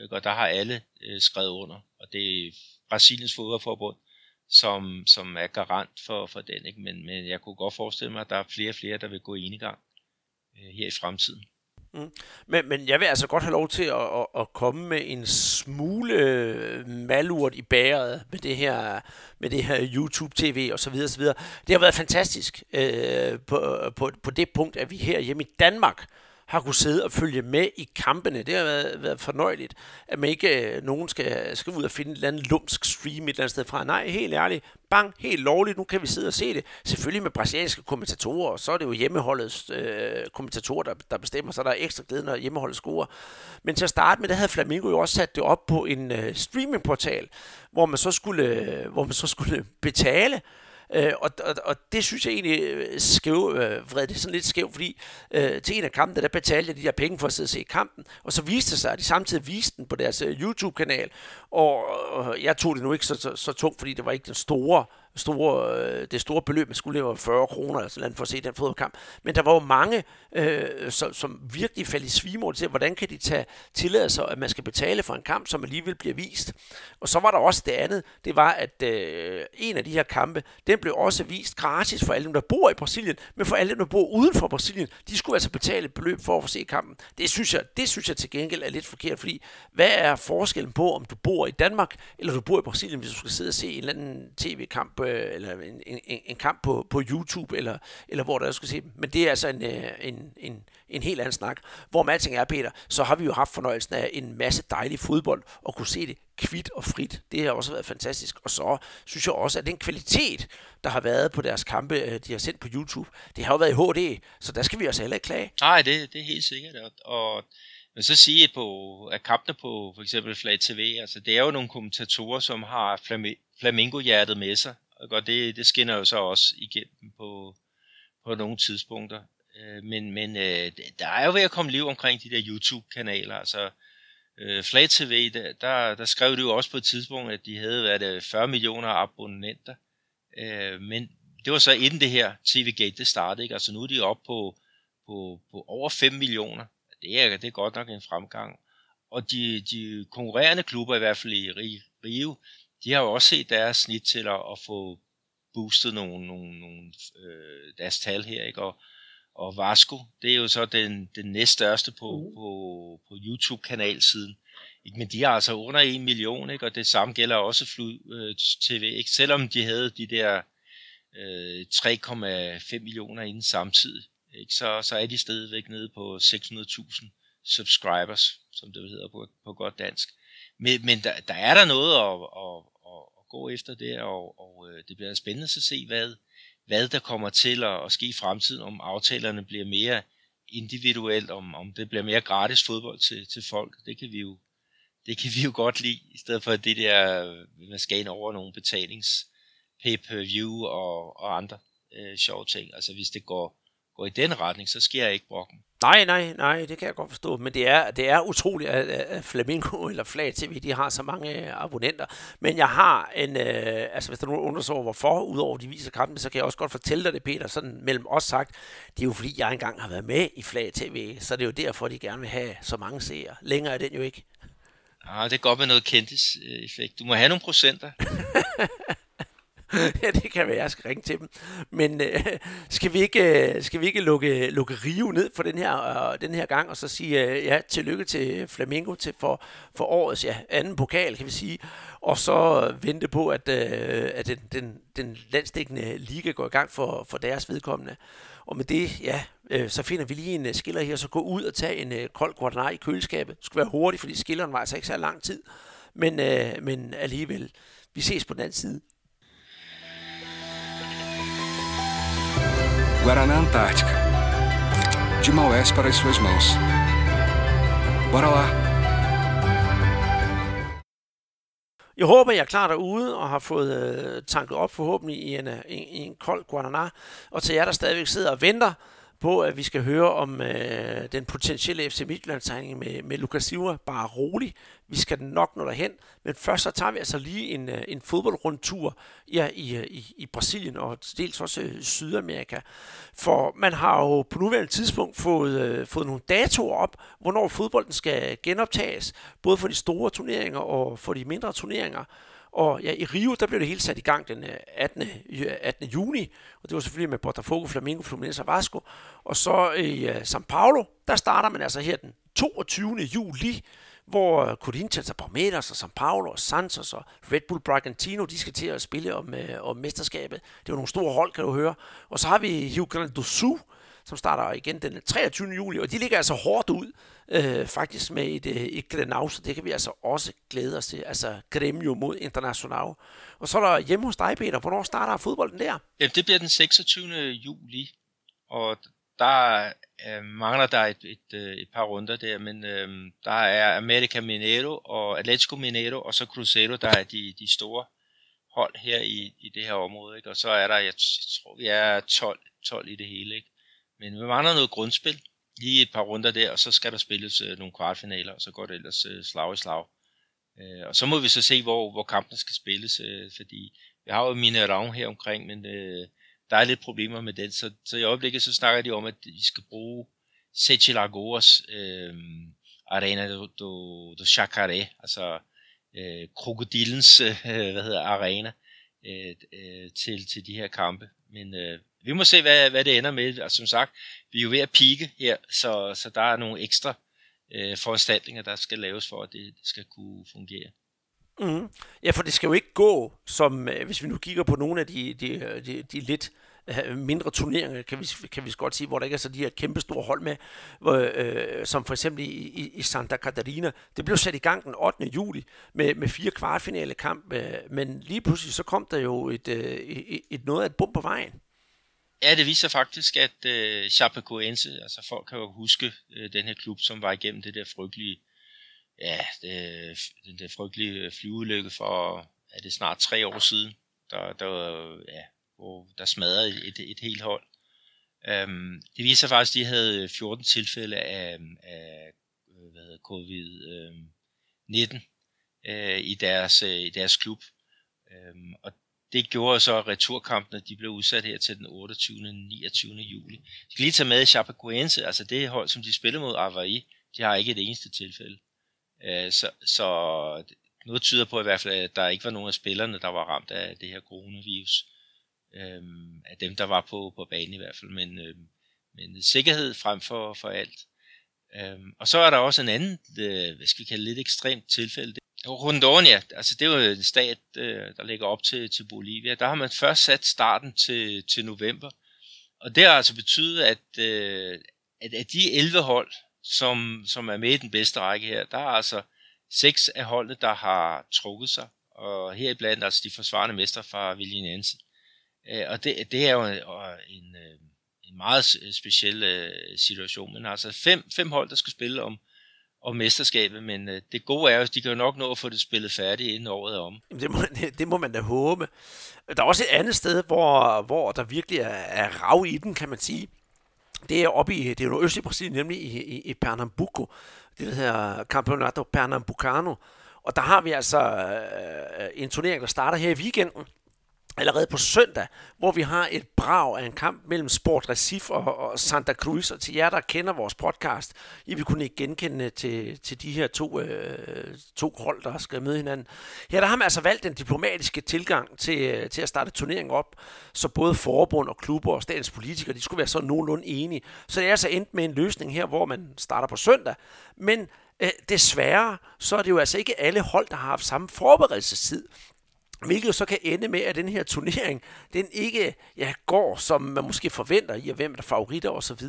ikke? og der har alle øh, skrevet under, og det er Brasiliens fodboldforbund, som, som er garant for, for den. Ikke? Men, men jeg kunne godt forestille mig, at der er flere og flere, der vil gå i gang øh, her i fremtiden. Mm. Men, men jeg vil altså godt have lov til at, at, at komme med en smule øh, malurt i bæret med det her, med det her YouTube-tv og så videre, så videre. Det har været fantastisk øh, på, på, på det punkt, at vi her hjemme i Danmark har kunne sidde og følge med i kampene. Det har været, været fornøjeligt, at man ikke øh, nogen skal, skal ud og finde et eller andet lumsk stream et eller andet sted fra. Nej, helt ærligt. Bang, helt lovligt. Nu kan vi sidde og se det. Selvfølgelig med brasilianske kommentatorer, og så er det jo hjemmeholdets øh, kommentatorer, der, der bestemmer, så der er ekstra glæde, når hjemmeholdet scorer. Men til at starte med, der havde Flamingo jo også sat det op på en øh, streamingportal, hvor man så skulle, øh, hvor man så skulle betale Øh, og, og, og det synes jeg egentlig øh, skæv, øh, vred det sådan lidt skævt, fordi øh, til en af kampene, der betalte jeg de der penge for at sidde og se kampen, og så viste det sig, at de samtidig viste den på deres øh, YouTube-kanal, og, jeg tog det nu ikke så, så, så tungt, fordi det var ikke den store store, øh, det store beløb, man skulle leve 40 kroner eller sådan for at se den fodboldkamp. Men der var jo mange, øh, som, som virkelig faldt i svimål til, hvordan kan de tage tillade sig, at man skal betale for en kamp, som alligevel bliver vist. Og så var der også det andet, det var, at øh, en af de her kampe, den blev også vist gratis for alle dem, der bor i Brasilien, men for alle dem, der bor uden for Brasilien, de skulle altså betale et beløb for at få se kampen. Det synes jeg, det synes jeg til gengæld er lidt forkert, fordi hvad er forskellen på, om du bor i Danmark, eller du bor i Brasilien, hvis du skal sidde og se en eller anden tv-kamp øh, eller en, en, en kamp på, på YouTube, eller, eller hvor der skal se dem. Men det er altså en, øh, en, en, en helt anden snak. Hvor med alting er, Peter, så har vi jo haft fornøjelsen af en masse dejlig fodbold, og kunne se det kvidt og frit. Det har også været fantastisk. Og så synes jeg også, at den kvalitet, der har været på deres kampe, øh, de har sendt på YouTube, det har jo været i HD, så der skal vi også heller ikke klage. Nej, det, det er helt sikkert. Og men så sige på, at kampene på for eksempel Flag TV, altså det er jo nogle kommentatorer, som har flamingo-hjertet med sig, og det, det skinner jo så også igennem på, på nogle tidspunkter. Øh, men men øh, der er jo ved at komme liv omkring de der YouTube-kanaler. Altså, øh, Flag TV, der, der, der skrev det jo også på et tidspunkt, at de havde været 40 millioner abonnenter. Men det var så inden det her TV-gate det startede. Ikke? Altså nu er de oppe på, på, på over 5 millioner. Det er, det er godt nok en fremgang. Og de, de konkurrerende klubber, i hvert fald i Rio, de har jo også set deres snit til at, at få boostet nogle, nogle, nogle øh, deres tal her, ikke? Og, og Vasco, det er jo så den, den næststørste på, mm. på, på YouTube-kanalsiden. Ikke? Men de har altså under 1 million, ikke? og det samme gælder også Fly øh, TV. Ikke? Selvom de havde de der øh, 3,5 millioner inden samtidig, ikke? Så, så er de stadigvæk nede på 600.000 subscribers, som det hedder på, på godt dansk. Men, men der, der er der noget at, at, at, at gå efter der, og, og øh, det bliver spændende at se, hvad, hvad der kommer til at, at ske i fremtiden, om aftalerne bliver mere individuelt, om, om det bliver mere gratis fodbold til, til folk. Det kan vi jo det kan vi jo godt lide, i stedet for det der, øh, man skal ind over nogle betalings pay-per-view og, og andre øh, sjove ting. Altså hvis det går, går i den retning, så sker jeg ikke brokken. Nej, nej, nej, det kan jeg godt forstå, men det er, det er utroligt, at, Flamingo (laughs) eller Flag TV, de har så mange øh, abonnenter. Men jeg har en, øh, altså hvis der er nogen undersøger hvorfor, udover de viser kampen, så kan jeg også godt fortælle dig det, Peter, sådan mellem os sagt, det er jo fordi, jeg engang har været med i Flag TV, så det er jo derfor, de gerne vil have så mange seere. Længere er den jo ikke. Ah, det er godt med noget kendtis-effekt. Du må have nogle procenter. (laughs) (laughs) ja, det kan være, jeg skal ringe til dem. Men øh, (laughs) skal vi ikke, øh, skal vi ikke lukke, lukke Rio ned for den her, øh, den her gang, og så sige øh, ja, tillykke til Flamingo til for, for årets ja, anden pokal, kan vi sige, og så vente på, at, øh, at den, den, den landsdækkende liga går i gang for, for deres vedkommende. Og med det, ja, øh, så finder vi lige en øh, skiller her, så gå ud og tage en øh, kold guaraná i køleskabet. Det skal være hurtigt, fordi skilleren var altså ikke så lang tid. Men, øh, men alligevel, vi ses på den anden side. Guaraná Antártica. De Maués para as suas mãos. Bora lá! Jeg håber, jeg er klar derude og har fået øh, tanket op forhåbentlig i en, i en, en kold guaraná. Og til jer, der stadigvæk sidder og venter på, at vi skal høre om øh, den potentielle FC Midtjylland-tegning med, med Lukas Silva. Bare rolig. Vi skal nok nå derhen. Men først så tager vi altså lige en, øh, en fodboldrundtur ja, i, øh, i, i Brasilien og dels også øh, Sydamerika. For man har jo på nuværende tidspunkt fået, øh, fået nogle datoer op, hvornår fodbolden skal genoptages. Både for de store turneringer og for de mindre turneringer. Og ja, i Rio, der blev det hele sat i gang den øh, 18. 18. Øh, juni, og det var selvfølgelig med Botafogo, Flamengo, Fluminense og Vasco. Og så i uh, São Paulo, der starter man altså her den 22. juli, hvor Corinthians og Palmeiras og São Paulo og Santos og Red Bull Bragantino, de skal til at spille om, uh, om mesterskabet. Det er jo nogle store hold, kan du høre. Og så har vi Rio Grande do Sul, som starter igen den 23. juli, og de ligger altså hårdt ud, øh, faktisk med et, øh, et Grenau, så det kan vi altså også glæde os til. Altså Gremio mod International. Og så er der hjemme hos dig, Peter. Hvornår starter fodbolden der? Ja, det bliver den 26. juli, og der øh, mangler der et, et, øh, et par runder der, men øh, der er America Mineiro og Atletico Mineiro, og så Cruzeiro, der er de, de store hold her i, i det her område. Ikke? Og så er der, jeg, jeg tror, vi er 12, 12 i det hele. Ikke? Men vi mangler noget grundspil, lige et par runder der, og så skal der spilles øh, nogle kvartfinaler, og så går det ellers øh, slag i slag. Øh, og så må vi så se, hvor, hvor kampen skal spilles, øh, fordi vi har jo mine ravn her omkring, men øh, der er lidt problemer med den, så, så i øjeblikket så snakker de om, at vi skal bruge Sete Lagoas øh, Arena do, do, do Chacaré, altså øh, krokodillens øh, hvad hedder, arena øh, øh, til, til de her kampe. Men øh, vi må se, hvad, hvad det ender med. Og som sagt, vi er jo ved at pike her, så, så der er nogle ekstra øh, foranstaltninger, der skal laves for, at det, skal kunne fungere. Mm. Ja, for det skal jo ikke gå, som øh, hvis vi nu kigger på nogle af de, de, de, de lidt øh, mindre turneringer, kan vi, kan vi godt sige, hvor der ikke er så de her kæmpe store hold med, hvor, øh, som for eksempel i, i, i Santa Catarina. Det blev sat i gang den 8. juli med, med fire kvartfinale kamp, øh, men lige pludselig så kom der jo et, øh, et, et noget af et bum på vejen. Ja, det viser faktisk, at øh, Chapecoense, altså folk kan jo huske øh, den her klub, som var igennem det der frygtelige, ja, det, den der frygtelige øh, flyulykke for, er det snart tre år siden, der, der, ja, hvor der smadrede et, et, et helt hold. Øhm, det viser faktisk, at de havde øh, 14 tilfælde af, øh, af hvad hedder, covid-19 øh, i, deres, i deres klub. Øhm, og det gjorde så, at returkampene de blev udsat her til den 28. og 29. juli. Jeg skal lige tage med Chapecoense, altså det hold, som de spiller mod Avaí, de har ikke et eneste tilfælde. Øh, så, så noget tyder på i hvert fald, at der ikke var nogen af spillerne, der var ramt af det her coronavirus øhm, af dem, der var på, på banen i hvert fald, men, øhm, men sikkerhed frem for, for alt. Øhm, og så er der også en anden, øh, hvad skal vi kalde lidt ekstremt tilfælde. Rondonia, altså det er jo en stat, øh, der ligger op til, til Bolivia. Der har man først sat starten til, til november. Og det har altså betydet, at, øh, at af de 11 hold, som, som er med i den bedste række her, der er altså seks af holdene, der har trukket sig. Og heriblandt altså de forsvarende mestre fra Villinense. Øh, og det, det er jo en, en, øh, en meget speciel situation. Men altså fem, fem hold, der skal spille om, om mesterskabet, men øh, det gode er jo, at de kan jo nok nå at få det spillet færdigt inden året er om. Det må, (laughs) det må man da håbe. Der er også et andet sted, hvor, hvor der virkelig er, er rav i den, kan man sige. Det er oppe i det er østlige Brasilien, nemlig i, i, i Pernambuco. Det der hedder Campeonato Pernambucano. Og der har vi altså øh, en turnering, der starter her i weekenden allerede på søndag, hvor vi har et brag af en kamp mellem Sport Recife og, og Santa Cruz. Og til jer, der kender vores podcast, I vil kunne ikke genkende til, til de her to, øh, to hold, der skal møde hinanden. Ja, der har man altså valgt den diplomatiske tilgang til, øh, til at starte turneringen op, så både forbund og klubber og statens politikere, de skulle være så nogenlunde enige. Så det er altså endt med en løsning her, hvor man starter på søndag, men øh, desværre, så er det jo altså ikke alle hold, der har haft samme forberedelsestid. Hvilket så kan ende med, at den her turnering, den ikke ja, går, som man måske forventer i, at hvem er favoritter osv.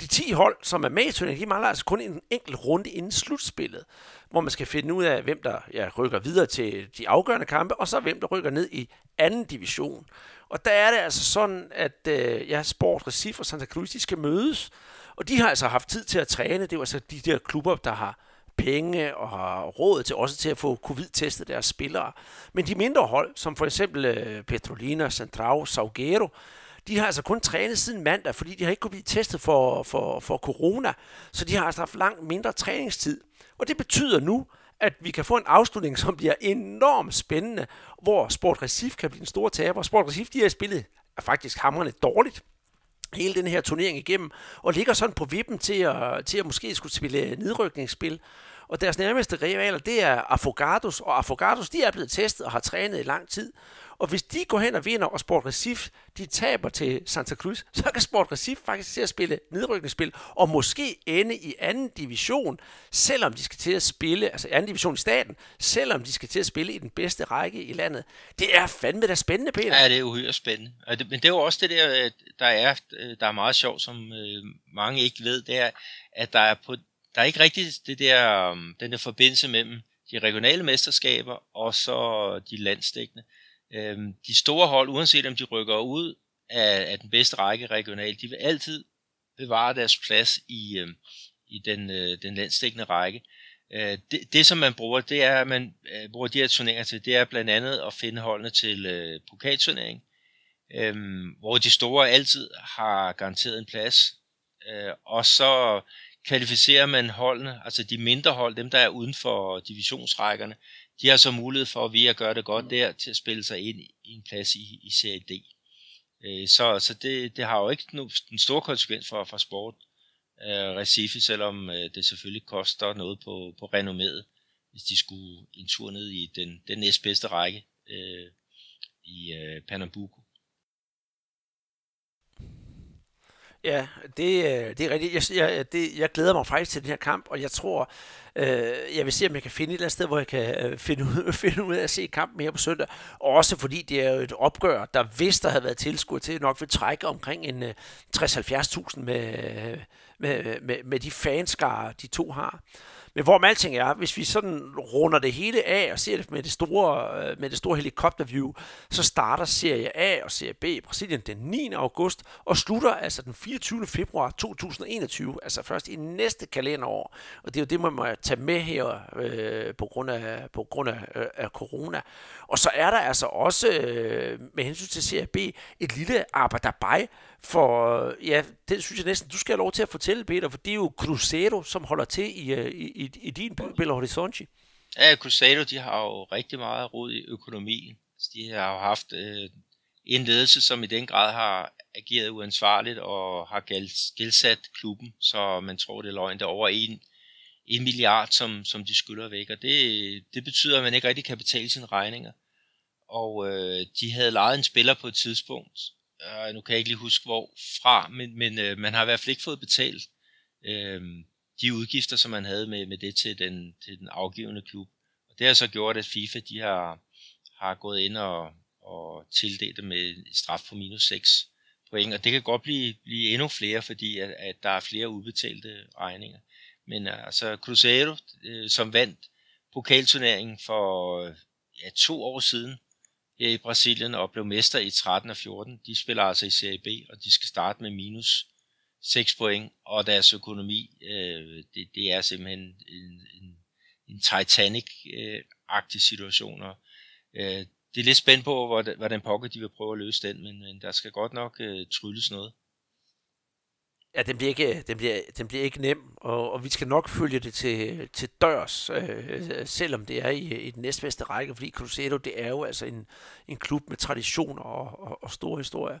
De 10 hold, som er med i turneringen, de mangler altså kun en enkelt runde inden slutspillet, hvor man skal finde ud af, hvem der ja, rykker videre til de afgørende kampe, og så hvem der rykker ned i anden division. Og der er det altså sådan, at øh, ja, Sport Recife og Santa Cruz, de skal mødes, og de har altså haft tid til at træne. Det er altså de der klubber, der har penge og har råd til også til at få covid-testet deres spillere. Men de mindre hold, som for eksempel øh, Petrolina, Central, Saugero, de har altså kun trænet siden mandag, fordi de har ikke kunnet blive testet for, for, for corona, så de har altså haft langt mindre træningstid. Og det betyder nu, at vi kan få en afslutning, som bliver enormt spændende, hvor Sport Recif kan blive en stor taber. Sport Recif, de har spillet er faktisk hamrende dårligt hele den her turnering igennem, og ligger sådan på vippen til at, til at måske skulle spille nedrykningsspil. Og deres nærmeste rivaler, det er Afogados, og Afogados, de er blevet testet og har trænet i lang tid. Og hvis de går hen og vinder, og Sport Recif de taber til Santa Cruz, (laughs) så kan Sport Recif faktisk til at spille nedrykningsspil, og måske ende i anden division, selvom de skal til at spille, altså anden division i staten, selvom de skal til at spille i den bedste række i landet. Det er fandme da spændende, Peter. Ja, det er uhyre spændende. Men det er jo også det der, øh, der er, øh, der er meget sjovt, som øh, mange ikke ved, det er, at der er på der er ikke rigtig det der, den der forbindelse mellem de regionale mesterskaber og så de landstækkende øh, de store hold, uanset om de rykker ud af, af den bedste række regionalt, de vil altid bevare deres plads i, øhm, i den, øh, den landstækkende række. Øh, det, det, som man bruger, det er, at man øh, bruger de her turneringer til, det er blandt andet at finde holdene til øh, pokalturnering, øh, hvor de store altid har garanteret en plads. Øh, og så kvalificerer man holdene, altså de mindre hold, dem der er uden for divisionsrækkerne, de har så mulighed for, ved at gøre det godt der, til at spille sig ind i en plads i, i Serie D. Øh, så så det, det har jo ikke den store konsekvens for, for sport øh, Recife, selvom øh, det selvfølgelig koster noget på, på renommet, hvis de skulle en tur ned i den, den næstbedste række øh, i øh, Pernambuco. Ja, det, øh, det er rigtigt. Jeg, jeg, det, jeg glæder mig faktisk til den her kamp, og jeg tror, øh, jeg vil se, om jeg kan finde et eller andet sted, hvor jeg kan øh, finde, ud, (laughs) finde ud af at se kampen her på søndag. Også fordi det er jo et opgør, der hvis der havde været tilskuer til, nok vil trække omkring en øh, 60-70.000 med, øh, med, med, med de fanskare, de to har. Men hvor alting er, hvis vi sådan runder det hele af og ser det med det store, øh, med det store helikopterview, så starter serie A og serie B i Brasilien den 9. august og slutter altså den 24. februar 2021, altså først i næste kalenderår. Og det er jo det, man må tage med her øh, på grund, af, på grund af, øh, af corona. Og så er der altså også øh, med hensyn til serie B et lille arbejderbej, for øh, ja, det synes jeg næsten, du skal have lov til at fortælle, Peter, for det er jo Cruzeiro, som holder til i, øh, i, i, i din by, Belo Horizonte. Ja, Cruzeiro, de har jo rigtig meget rod i økonomien. Altså, de har jo haft øh, en ledelse, som i den grad har ageret uansvarligt og har gældsat klubben, så man tror, det er løgn. Der over en, en milliard, som, som de skylder væk, og det, det betyder, at man ikke rigtig kan betale sine regninger. Og øh, de havde lejet en spiller på et tidspunkt, øh, nu kan jeg ikke lige huske hvorfra, men, men øh, man har i hvert fald ikke fået betalt øh, de udgifter, som man havde med, med det til den, til den afgivende klub. Og det har så gjort, at FIFA de har, har gået ind og, og tildelt dem med et straf på minus 6 point, og det kan godt blive, blive endnu flere, fordi at, at der er flere udbetalte regninger. Men øh, altså Cruzeiro, øh, som vandt pokalturneringen for ja, to år siden, i Brasilien og blev mester i 13 og 14. De spiller altså i Serie B, og de skal starte med minus 6 point, og deres økonomi, øh, det, det er simpelthen en, en, en Titanic-agtig situation. Og, øh, det er lidt spændt på, hvordan pokker de vil prøve at løse den, men, men der skal godt nok øh, trylles noget. Ja, den bliver ikke, den bliver, den bliver ikke nem, og, og vi skal nok følge det til, til dørs, øh, selvom det er i, i den næstbedste række, fordi Cruzeiro, det er jo altså en, en klub med traditioner og, og, og store historier.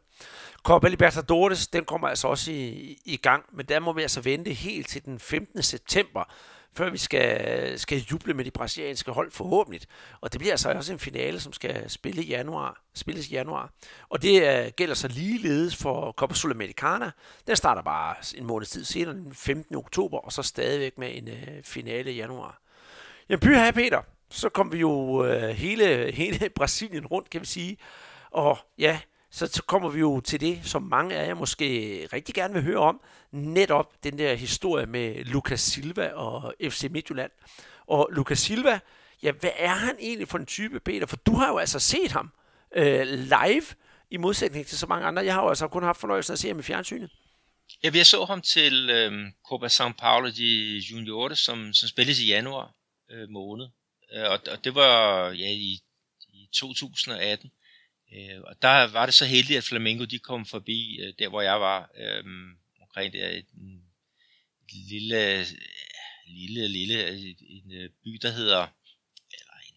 Copa Libertadores, den kommer altså også i, i gang, men der må vi altså vente helt til den 15. september, før vi skal, skal juble med de brasilianske hold forhåbentlig. Og det bliver altså også en finale, som skal spille i januar, spilles i januar. Og det uh, gælder så ligeledes for Copa Sudamericana. Den starter bare en måneds tid senere, den 15. oktober, og så stadigvæk med en uh, finale i januar. Jamen, by her, Peter, så kom vi jo uh, hele, hele Brasilien rundt, kan vi sige. Og ja, så, så kommer vi jo til det, som mange af jer måske rigtig gerne vil høre om. Netop den der historie med Lucas Silva og FC Midtjylland. Og Lucas Silva, ja, hvad er han egentlig for en type, Peter? For du har jo altså set ham øh, live, i modsætning til så mange andre. Jeg har jo altså kun haft fornøjelsen at se ham i fjernsynet. Ja, vi så ham til øh, Copa São Paulo de Juniores, som, som spilles i januar øh, måned. Øh, og, og det var ja, i, i 2018 Øh, og der var det så heldigt, at Flamengo de kom forbi øh, der, hvor jeg var, øh, omkring der et, et lille, lille, lille en, en øh, by, der hedder, eller en,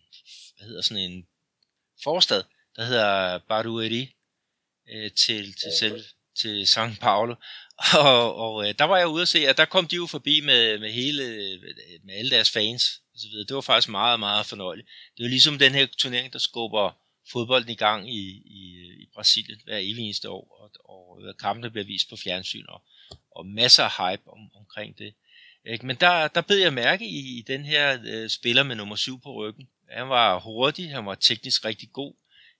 hvad hedder sådan en forstad, der hedder Barueri, øh, til, til, selv, til São Paulo. (laughs) Og, og øh, der var jeg ude at se, at der kom de jo forbi med, med hele, med alle deres fans og så videre. Det var faktisk meget, meget fornøjeligt. Det var ligesom den her turnering, der skubber fodbolden i gang i, i, i Brasilien hver evig eneste år, og, og øh, kampene bliver vist på fjernsyn, og, og masser af hype om, omkring det. Ikke? Men der, der bed jeg mærke i, i den her øh, spiller med nummer 7 på ryggen. Han var hurtig, han var teknisk rigtig god,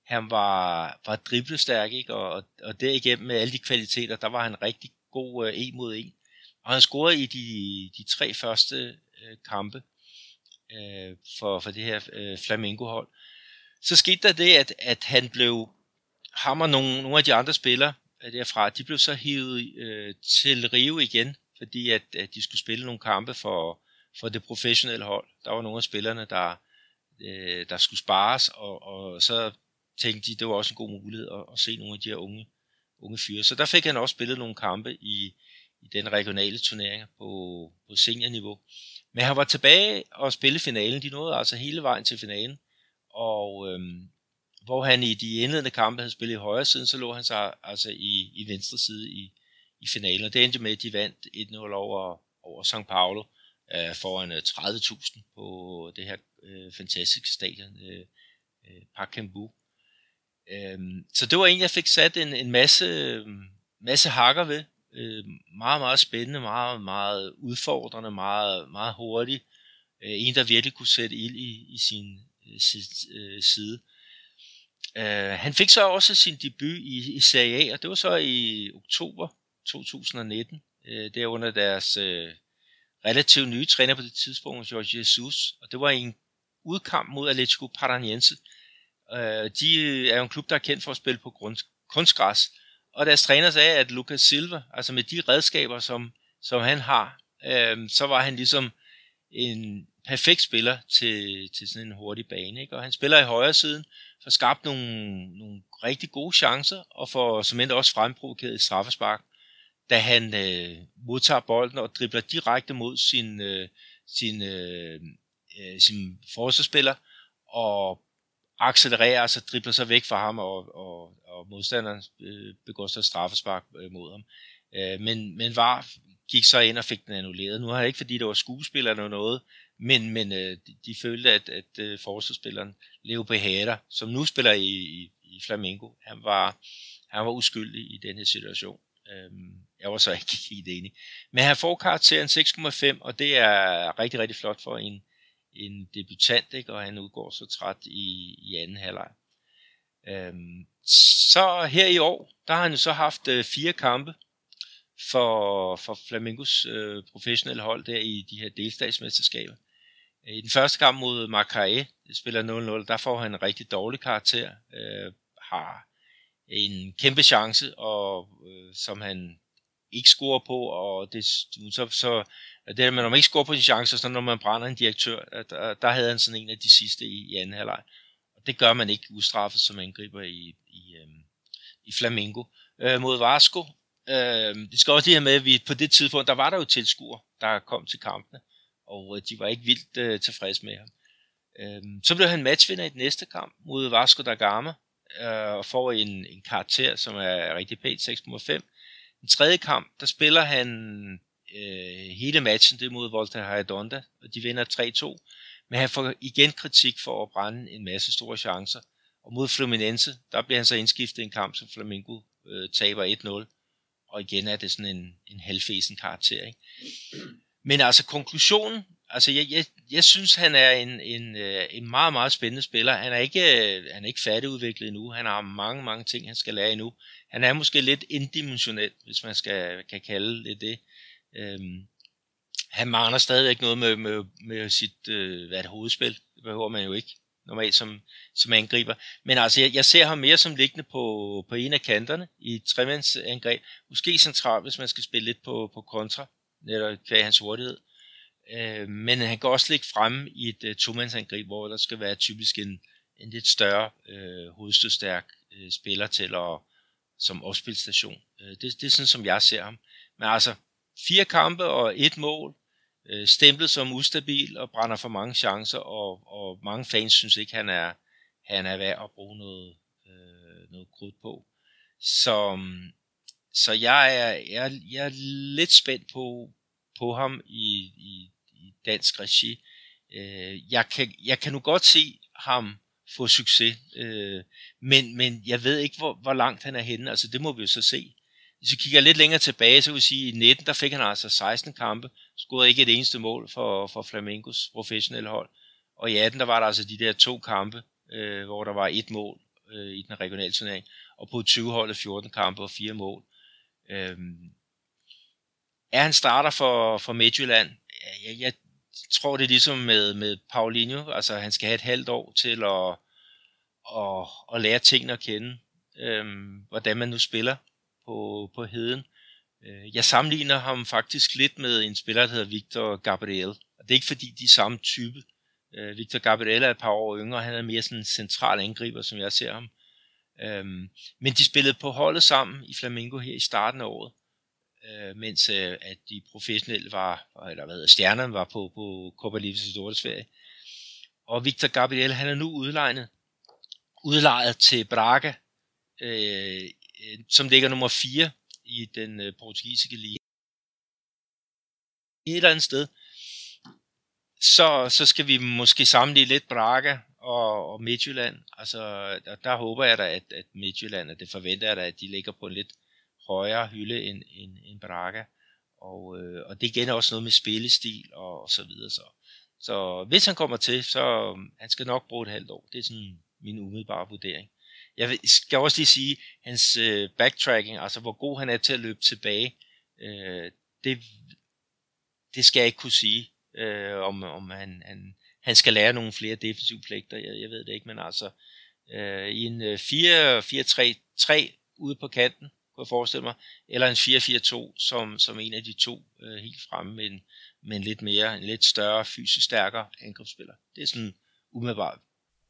han var, var driblestærk, ikke? Og, og derigennem med alle de kvaliteter, der var han rigtig god øh, en mod en. Og han scorede i de, de tre første øh, kampe øh, for, for det her øh, Flamengo-hold. Så skete der det, at, at han blev, ham og nogle, nogle af de andre spillere derfra, de blev så hivet øh, til Rio igen, fordi at, at de skulle spille nogle kampe for, for det professionelle hold. Der var nogle af spillerne, der, øh, der skulle spares, og, og så tænkte de, det var også en god mulighed at, at se nogle af de her unge, unge fyre. Så der fik han også spillet nogle kampe i, i den regionale turnering på, på seniorniveau. Men han var tilbage og spille finalen. De nåede altså hele vejen til finalen. Og øh, hvor han i de indledende kampe havde spillet i højre side, så lå han sig altså i, i venstre side i, i finalen. Og det endte med, at de vandt 1-0 over, over São Paulo øh, foran øh, 30.000 på det her øh, fantastiske stadion, øh, øh, Pacaembu. Øh, så det var en, jeg fik sat en, en masse, masse hakker ved. Øh, meget, meget spændende, meget, meget udfordrende, meget, meget hurtig. Øh, en, der virkelig kunne sætte ild i, i sin Øh, øh, side. Øh, han fik så også sin debut i, i Serie A, og det var så i oktober 2019. Øh, det er under deres relativt nye træner på det tidspunkt, Jorge Jesus. Og det var en udkamp mod Atletico Paranaense. De er jo en klub, der er kendt for at spille på grund, kunstgræs. Og deres træner sagde, at Lucas Silva, altså med de redskaber, som, som han har, øh, så var han ligesom en perfekt spiller til, til sådan en hurtig bane. Ikke? Og han spiller i højre siden, får skabt nogle, nogle rigtig gode chancer, og får som endda også fremprovokeret et straffespark, da han øh, modtager bolden og dribler direkte mod sin, øh, sin, øh, øh, sin forsvarsspiller, og accelererer, altså dribler sig væk fra ham, og, og, og modstanderen øh, begår så straffespark øh, mod ham. Øh, men, men var gik så ind og fik den annulleret. Nu har jeg ikke, fordi det var skuespiller eller noget, men, men øh, de, de følte, at, at øh, forsvarsspilleren Leo Behera, som nu spiller i, i, i Flamengo, han var, han var uskyldig i den her situation. Øhm, jeg var så ikke (laughs) helt enig. Men han får karakteren 6,5, og det er rigtig, rigtig flot for en, en debutant, ikke? og han udgår så træt i, i anden halvleg. Øhm, så her i år, der har han jo så haft øh, fire kampe for, for Flamingos øh, professionelle hold der i de her delstatsmesterskaber. Øh, I den første kamp mod Macaé, det spiller 0-0, der får han en rigtig dårlig karakter, øh, har en kæmpe chance, og øh, som han ikke scorer på, og det, så, så det der, når man ikke scorer på sin chance, så når man brænder en direktør, øh, der, der havde han sådan en af de sidste i, i anden halvleg. Og det gør man ikke ustraffet som angriber i, i, øh, i Flamingo. Øh, mod Vasco, øh, det skal også lige have med, at vi på det tidspunkt, der var der jo tilskuere, der kom til kampene, og øh, de var ikke vildt øh, tilfredse med ham. Øh, så blev han matchvinder i den næste kamp mod Vasco da Gama, øh, og får en, en karakter, som er rigtig pænt, 6,5. Den tredje kamp, der spiller han øh, hele matchen, det mod Volta Redonda, og de vinder 3-2. Men han får igen kritik for at brænde en masse store chancer. Og mod Fluminense, der bliver han så indskiftet i en kamp, som Flamengo øh, taber 1-0. Og igen er det sådan en, en halvfesen karakter. Ikke? Men altså konklusionen, altså jeg, jeg, jeg synes han er en, en, øh, en meget, meget spændende spiller. Han er ikke, øh, han er ikke færdigudviklet endnu. Han har mange, mange ting, han skal lære endnu. Han er måske lidt indimensionel, hvis man skal, kan kalde det det. Øhm, han mangler stadigvæk noget med, med, med sit øh, hvad det, hovedspil. Det behøver man jo ikke normalt som, som angriber. Men altså, jeg, jeg ser ham mere som liggende på, på en af kanterne i et tremandsangreb. Måske centralt, hvis man skal spille lidt på, på kontra, netop kvæg hans hurtighed. Øh, men han kan også ligge frem i et øh, tomandsangreb, hvor der skal være typisk en, en lidt større øh, hovedstødstærk øh, spiller til at, som opspilstation. Øh, det, det er sådan, som jeg ser ham. Men altså, fire kampe og et mål, øh, stemplet som ustabil og brænder for mange chancer, og, og mange fans synes ikke, han er, han er værd at bruge noget, øh, noget krudt på. Så, mm, så jeg, er, jeg, jeg er lidt spændt på, på ham i, i, i dansk regi. Øh, jeg, kan, jeg kan nu godt se ham få succes, øh, men, men jeg ved ikke, hvor, hvor langt han er henne. Altså det må vi jo så se. Hvis vi kigger lidt længere tilbage, så vil vi sige, at i 19 der fik han altså 16 kampe, scorede ikke et eneste mål for, for Flamengos professionelle hold. Og i 18 der var der altså de der to kampe, øh, hvor der var et mål øh, i den regionale turnering, og på 20 holdet 14 kampe og fire mål. Øhm, er han starter for, for Midtjylland? Jeg, jeg tror, det er ligesom med, med Paulinho. Altså, han skal have et halvt år til at, at, at lære tingene at kende. Øhm, hvordan man nu spiller på, på heden. Øh, jeg sammenligner ham faktisk lidt med en spiller, der hedder Victor Gabriel. Og det er ikke fordi, de er samme type. Øh, Victor Gabriel er et par år yngre, han er mere sådan en central angriber, som jeg ser ham. Øhm, men de spillede på holdet sammen i Flamengo her i starten af året øh, mens øh, at de professionelle var, eller hvad hedder, stjernerne var på, på Copa Libertadores Sverige. Og Victor Gabriel, han er nu udlejet, udlejet til Braga, øh, øh som ligger nummer 4 i den øh, portugisiske liga. Et eller andet sted, så, så skal vi måske samle lidt Braga og, og Midtjylland. Altså, der, der håber jeg da, at, at Midtjylland, og det forventer jeg da, at de ligger på en lidt højere hylde end, end, end Braga. Og, øh, og det igen også noget med spillestil og, og så videre. Så. så hvis han kommer til, så øh, han skal nok bruge et halvt år. Det er sådan min umiddelbare vurdering. Jeg skal også lige sige, hans øh, backtracking, altså hvor god han er til at løbe tilbage, øh, det, det skal jeg ikke kunne sige, øh, om, om han, han, han skal lære nogle flere defensive pligter. Jeg, jeg ved det ikke, men altså øh, i en øh, 4-4-3-3 ude på kanten, kunne jeg forestille mig, eller en 4-4-2 som, som en af de to øh, helt fremme med en, med en lidt mere, en lidt større, fysisk stærkere angrebsspiller. Det er sådan umiddelbart,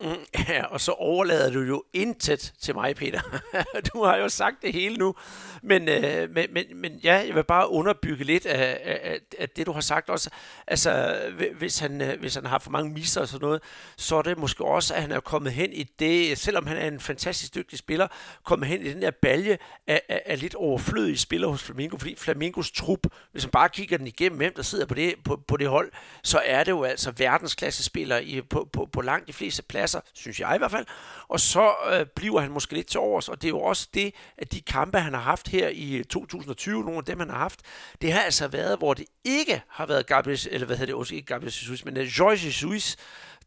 Mm, (laughs) ja, og så overlader du jo intet til mig, Peter. (laughs) du har jo sagt det hele nu. Men, øh, men, men, men ja, jeg vil bare underbygge lidt af, af, af det, du har sagt også. Altså, hvis han, øh, hvis han har for mange misser og sådan noget, så er det måske også, at han er kommet hen i det, selvom han er en fantastisk dygtig spiller, kommet hen i den der balje af, af, af lidt overflødige spillere hos Flamingo, fordi Flamingos trup, hvis man bare kigger den igennem, hvem der sidder på det, på, på det hold, så er det jo altså verdensklasse spillere i, på, på, på langt de fleste pladser passer, synes jeg i hvert fald. Og så øh, bliver han måske lidt til overs, og det er jo også det, at de kampe, han har haft her i øh, 2020, nogle af dem, han har haft, det har altså været, hvor det ikke har været Gabriel, eller hvad hedder det, også ikke Gabriel Jesus, men George Jorge Jesus,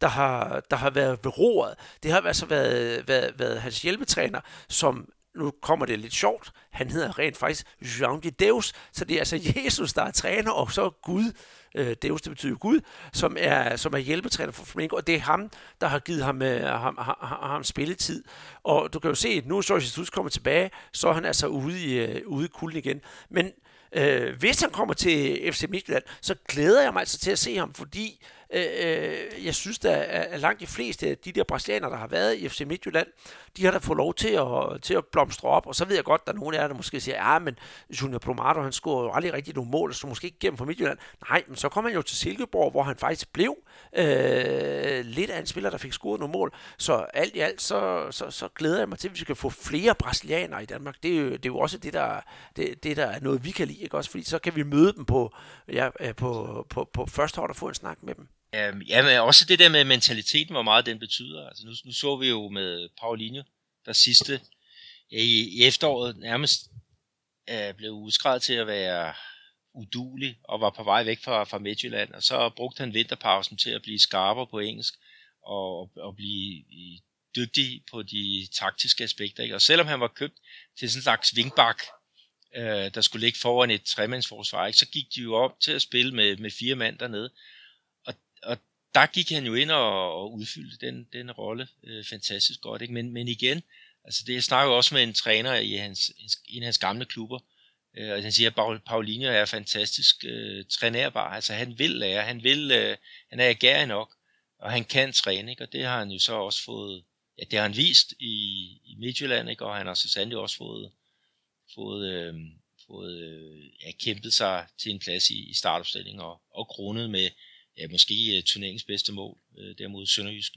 der har, der har været ved roret. Det har altså været, været, været hans hjælpetræner, som nu kommer det lidt sjovt, han hedder rent faktisk Jean de Deus, så det er altså Jesus, der er træner, og så Gud, øh, Deus, det betyder Gud, som er, som er hjælpetræner for Flamengo, og det er ham, der har givet ham, øh, ham, ham, ham spilletid. Og du kan jo se, at nu så Jesus kommer tilbage, så er han altså ude i, øh, ude i kulden igen. Men øh, hvis han kommer til FC Midtjylland, så glæder jeg mig altså til at se ham, fordi Øh, øh, jeg synes, at, at langt de fleste af de der brasilianere, der har været i FC Midtjylland, de har da fået lov til at, til at blomstre op. Og så ved jeg godt, at der er nogen af jer, der måske siger, ja, men Junior Plomato, han scorede jo aldrig rigtig nogle mål, så måske ikke gennem for Midtjylland. Nej, men så kom han jo til Silkeborg, hvor han faktisk blev øh, lidt af en spiller, der fik scoret nogle mål. Så alt i alt, så, så, så glæder jeg mig til, at vi skal få flere brasilianere i Danmark. Det er jo, det er jo også det der, det, det, der er noget, vi kan lide, ikke også? Fordi så kan vi møde dem på, ja, øh, på, på, på første hold og få en snak med dem. Øhm, ja, men også det der med mentaliteten, hvor meget den betyder. Altså nu, nu så vi jo med Paulinho, der sidste øh, i, i efteråret nærmest øh, blev udskrevet til at være udulig og var på vej væk fra, fra Midtjylland, og så brugte han vinterpausen til at blive skarpere på engelsk og, og blive dygtig på de taktiske aspekter. Ikke? Og selvom han var købt til sådan en slags vingbak, øh, der skulle ligge foran et tremandsforsvar, ikke? så gik de jo op til at spille med, med fire mand dernede der gik han jo ind og, og udfyldte den, den rolle øh, fantastisk godt. Ikke? Men, men igen, altså det jeg snakker også med en træner i hans, en af hans gamle klubber, øh, og han siger, at Paulinho er fantastisk øh, trænerbar. Altså han vil lære, han vil, øh, han er agerig nok, og han kan træne, ikke? og det har han jo så også fået, ja det har han vist i, i Midtjylland, ikke? og han har så sandelig også fået, fået, øh, fået øh, ja, kæmpet sig til en plads i, i startopstillingen og, og kronet med ja, måske øh, turneringens bedste mål øh, derimod Sønderjysk.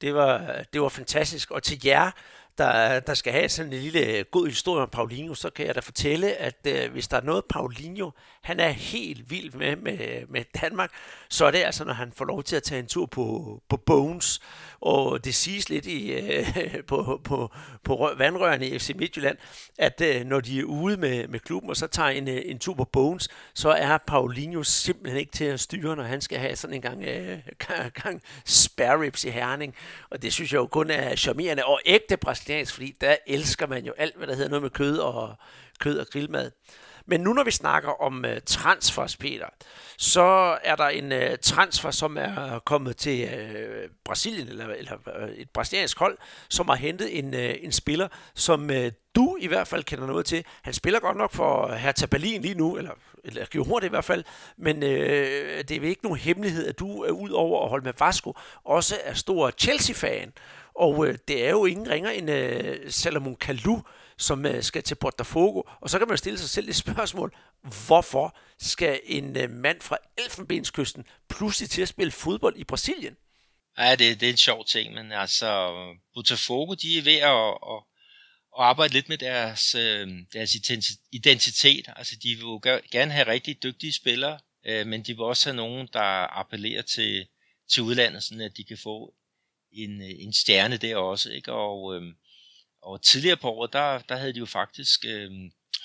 Det var, det var fantastisk. Og til jer, der, der skal have sådan en lille øh, god historie om Paulinho, så kan jeg da fortælle, at øh, hvis der er noget Paulinho, han er helt vild med, med med Danmark, så er det altså, når han får lov til at tage en tur på, på Bones. Og det siges lidt i, øh, (laughs) på, på, på vandrørene i FC Midtjylland, at øh, når de er ude med, med klubben, og så tager en, øh, en tur på Bones, så er Paulinho simpelthen ikke til at styre, når han skal have sådan en gang, øh, (laughs) gang, gang spare ribs i herning. Og det synes jeg jo kun er charmerende og ægte brasiliansk, fordi der elsker man jo alt, hvad der hedder noget med kød og, kød og grillmad. Men nu når vi snakker om uh, transfers, Peter, så er der en uh, transfer, som er kommet til uh, Brasilien, eller, eller uh, et brasiliansk hold, som har hentet en, uh, en spiller, som uh, du i hvert fald kender noget til. Han spiller godt nok for Hertha Berlin lige nu, eller, eller gjorde det i hvert fald, men uh, det er ikke nogen hemmelighed, at du er ud over at holde med Vasco, også er stor Chelsea-fan. Og øh, det er jo ingen ringer end øh, Salomon Kalou, som øh, skal til Botafogo. Og så kan man stille sig selv et spørgsmål. Hvorfor skal en øh, mand fra Elfenbenskysten pludselig til at spille fodbold i Brasilien? Ja, det, det er en sjov ting, men altså, Botafogo, de er ved at, at, at arbejde lidt med deres, øh, deres identitet. Altså, de vil jo gerne have rigtig dygtige spillere, øh, men de vil også have nogen, der appellerer til, til udlandet, sådan at de kan få en, øh, en stjerne der også. Ikke? Og, øh, og tidligere på året, der, der havde de jo faktisk øh,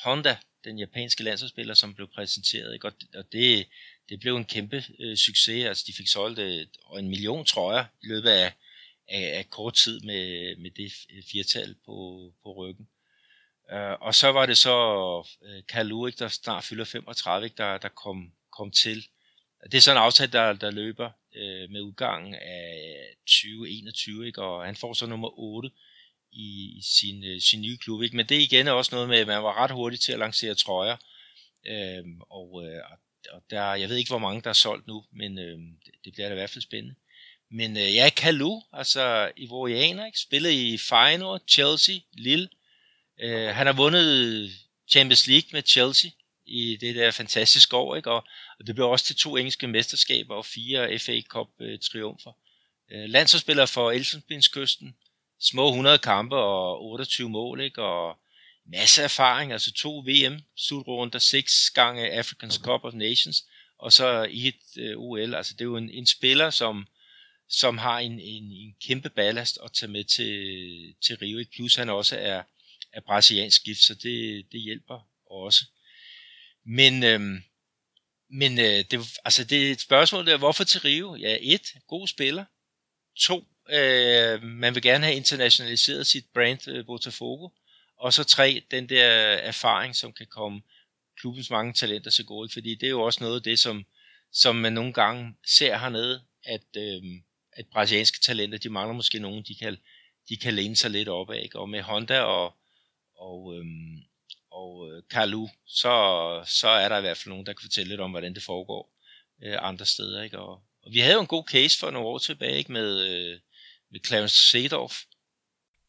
Honda, den japanske landsholdsspiller, som blev præsenteret. Ikke? Og, og det, det blev en kæmpe øh, succes. Altså, de fik solgt øh, en million trøjer i løbet af, af, af kort tid med, med det øh, firtal på, på ryggen. Uh, og så var det så uh, Kalu, ikke, der snart fylder 35, ikke, der, der kom, kom til. Det er sådan en aftale, der, der løber øh, med udgangen af 2021, ikke, og han får så nummer 8 i sin, øh, sin nye klub. Ikke? Men det igen er også noget med, at man var ret hurtig til at lancere trøjer. Øhm, øh, og, øh, og der, jeg ved ikke, hvor mange der er solgt nu, men øh, det, det bliver da i hvert fald spændende. Men øh, ja, Kalu, altså Ivorianer, ikke? spillet i Feyenoord, Chelsea, Lille. Øh, han har vundet Champions League med Chelsea i det der fantastiske år, ikke? Og, og det blev også til to engelske mesterskaber og fire FA Cup øh, triumfer. Øh, landsholdsspiller for Elfenbenskysten, små 100 kampe og 28 mål, ikke? og masser af erfaring, altså to VM slutrunder, seks gange African Cup of Nations, og så i et uh, OL. Altså det er jo en, en spiller, som, som har en, en, en kæmpe ballast at tage med til, til Rio, ikke? plus han også er, er brasiliansk gift, så det, det hjælper også. Men, øhm, men øh, det, altså det er et spørgsmål der, hvorfor til Rio? Ja, et, god spiller. To, Øh, man vil gerne have internationaliseret sit brand øh, Botafogo. Og så tre, den der erfaring, som kan komme klubbens mange talenter til gode. Fordi det er jo også noget af det, som, som man nogle gange ser hernede, at, øh, at brasilianske talenter, de mangler måske nogen, de kan, de kan læne sig lidt op af. Ikke? Og med Honda og, og, øh, og øh, så, så er der i hvert fald nogen, der kan fortælle lidt om, hvordan det foregår øh, andre steder. Ikke? Og, og vi havde jo en god case for nogle år tilbage ikke? med, øh, med Clarence Seedorf.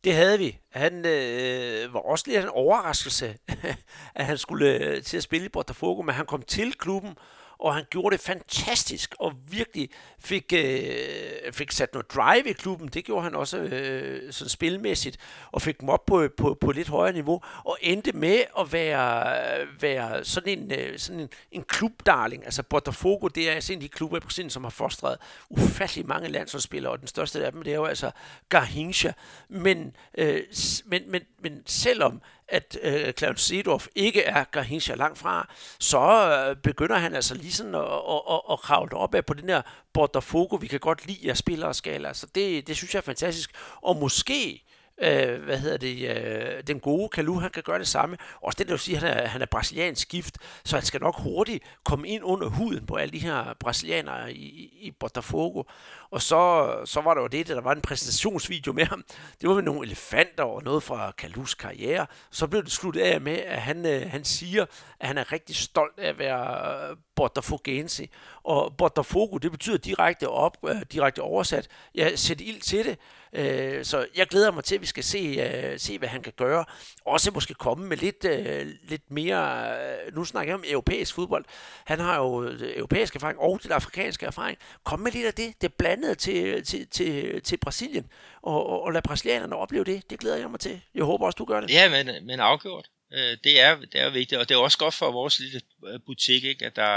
Det havde vi. Han øh, var også lidt en overraskelse, (laughs) at han skulle øh, til at spille i Botafogo, men han kom til klubben, og han gjorde det fantastisk, og virkelig fik, øh, fik sat noget drive i klubben. Det gjorde han også øh, sådan spilmæssigt, og fik dem op på, på, på lidt højere niveau, og endte med at være, være sådan, en, øh, sådan en, en klubdarling. Altså Botafogo, det er altså en af de klubber i Brasilien, som har fostret ufattelig mange landsholdsspillere, og den største af dem, det er jo altså Garhincha. Men, øh, men, men, men selvom at øh, Clarence Seedorf ikke er Garhincha langt fra, så øh, begynder han altså lige sådan at, at, at, at kravle op af på den her Botafogo, vi kan godt lide at spille skala. Så det, det synes jeg er fantastisk. Og måske øh, hvad hedder det, øh, den gode Kalu, han kan gøre det samme. Også det, der vil sige, at han er, han er brasiliansk gift, så han skal nok hurtigt komme ind under huden på alle de her brasilianere i, i Botafogo. Og så, så var der jo det, der var en præsentationsvideo med ham. Det var med nogle elefanter og noget fra Kalus karriere. Så blev det sluttet af med, at han, øh, han siger, at han er rigtig stolt af at være øh, Botafogense. Og Botafogo, det betyder direkte op, øh, direkte oversat, ja, sæt ild til det. Øh, så jeg glæder mig til, at vi skal se, øh, se hvad han kan gøre. Også måske komme med lidt, øh, lidt mere, øh, nu snakker jeg om europæisk fodbold. Han har jo øh, europæisk erfaring og den afrikanske erfaring. Kom med lidt af det, det blandede til, til, til, til Brasilien, og, og, og lad brasilianerne opleve det. Det glæder jeg mig til. Jeg håber også, du gør det. Ja, men, men afgjort. Øh, det er, det er vigtigt, og det er også godt for vores lille butik, ikke? at, der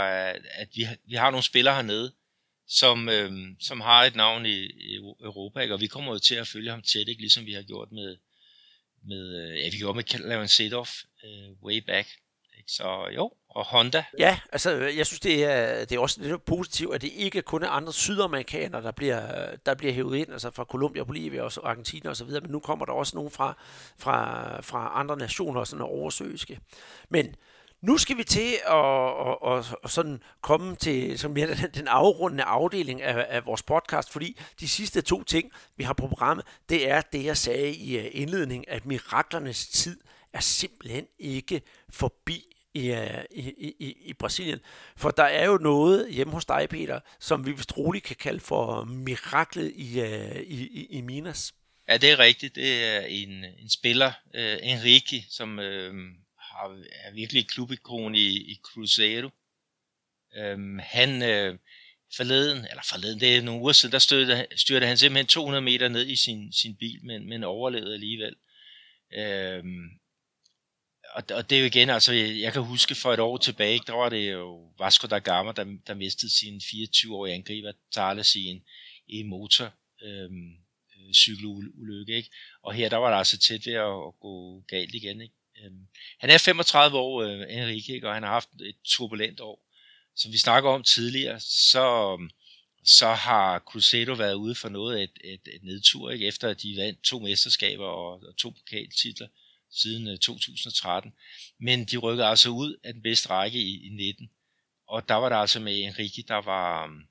at vi, vi har nogle spillere hernede, som, øh, som har et navn i, i Europa, ikke? og vi kommer jo til at følge ham tæt, ikke? ligesom vi har gjort med, med øh, ja, vi gjorde med Lavan Sedoff øh, way back. Ikke? Så jo, og Honda. Ja, altså øh, jeg synes, det er, det er også lidt positivt, at det ikke kun er andre sydamerikanere, der bliver, der bliver hævet ind, altså fra Colombia, Bolivia og Argentina osv., men nu kommer der også nogen fra, fra, fra andre nationer, sådan oversøiske. Men nu skal vi til at, og, og, og sådan komme til som mere den, den afrundende afdeling af, af vores podcast, fordi de sidste to ting, vi har på programmet, det er det, jeg sagde i øh, indledningen, at miraklernes tid er simpelthen ikke forbi øh, i, i, i, i Brasilien. For der er jo noget hjemme hos dig, Peter, som vi vist roligt kan kalde for miraklet i, øh, i, i, i Minas. Ja, det er rigtigt. Det er en, en spiller, øh, Enrique, som øh, har, er virkelig klubikon i, i Cruzeiro. Øhm, han øh, forleden, eller forleden, det er nogle uger siden, der styrte, styrte han simpelthen 200 meter ned i sin, sin bil, men, men overlevede alligevel. Øhm, og, og det er jo igen, altså jeg kan huske for et år tilbage, der var det jo Vasco da Gama, der, der mistede sin 24-årige angriber Thales i en, i motor øhm, øh, cykelulykke, ikke? Og her der var der altså tæt ved at, at gå galt igen, ikke? Øhm, han er 35 år, øh, Enrique, ikke? og han har haft et turbulent år. Som vi snakker om tidligere, så, øhm, så har Cruzeiro været ude for noget et, et, et nedtur, ikke? efter at de vandt to mesterskaber og, og to pokaltitler siden øh, 2013. Men de rykkede altså ud af den bedste række i, i 19. Og der var der altså med Enrique, der var, øhm,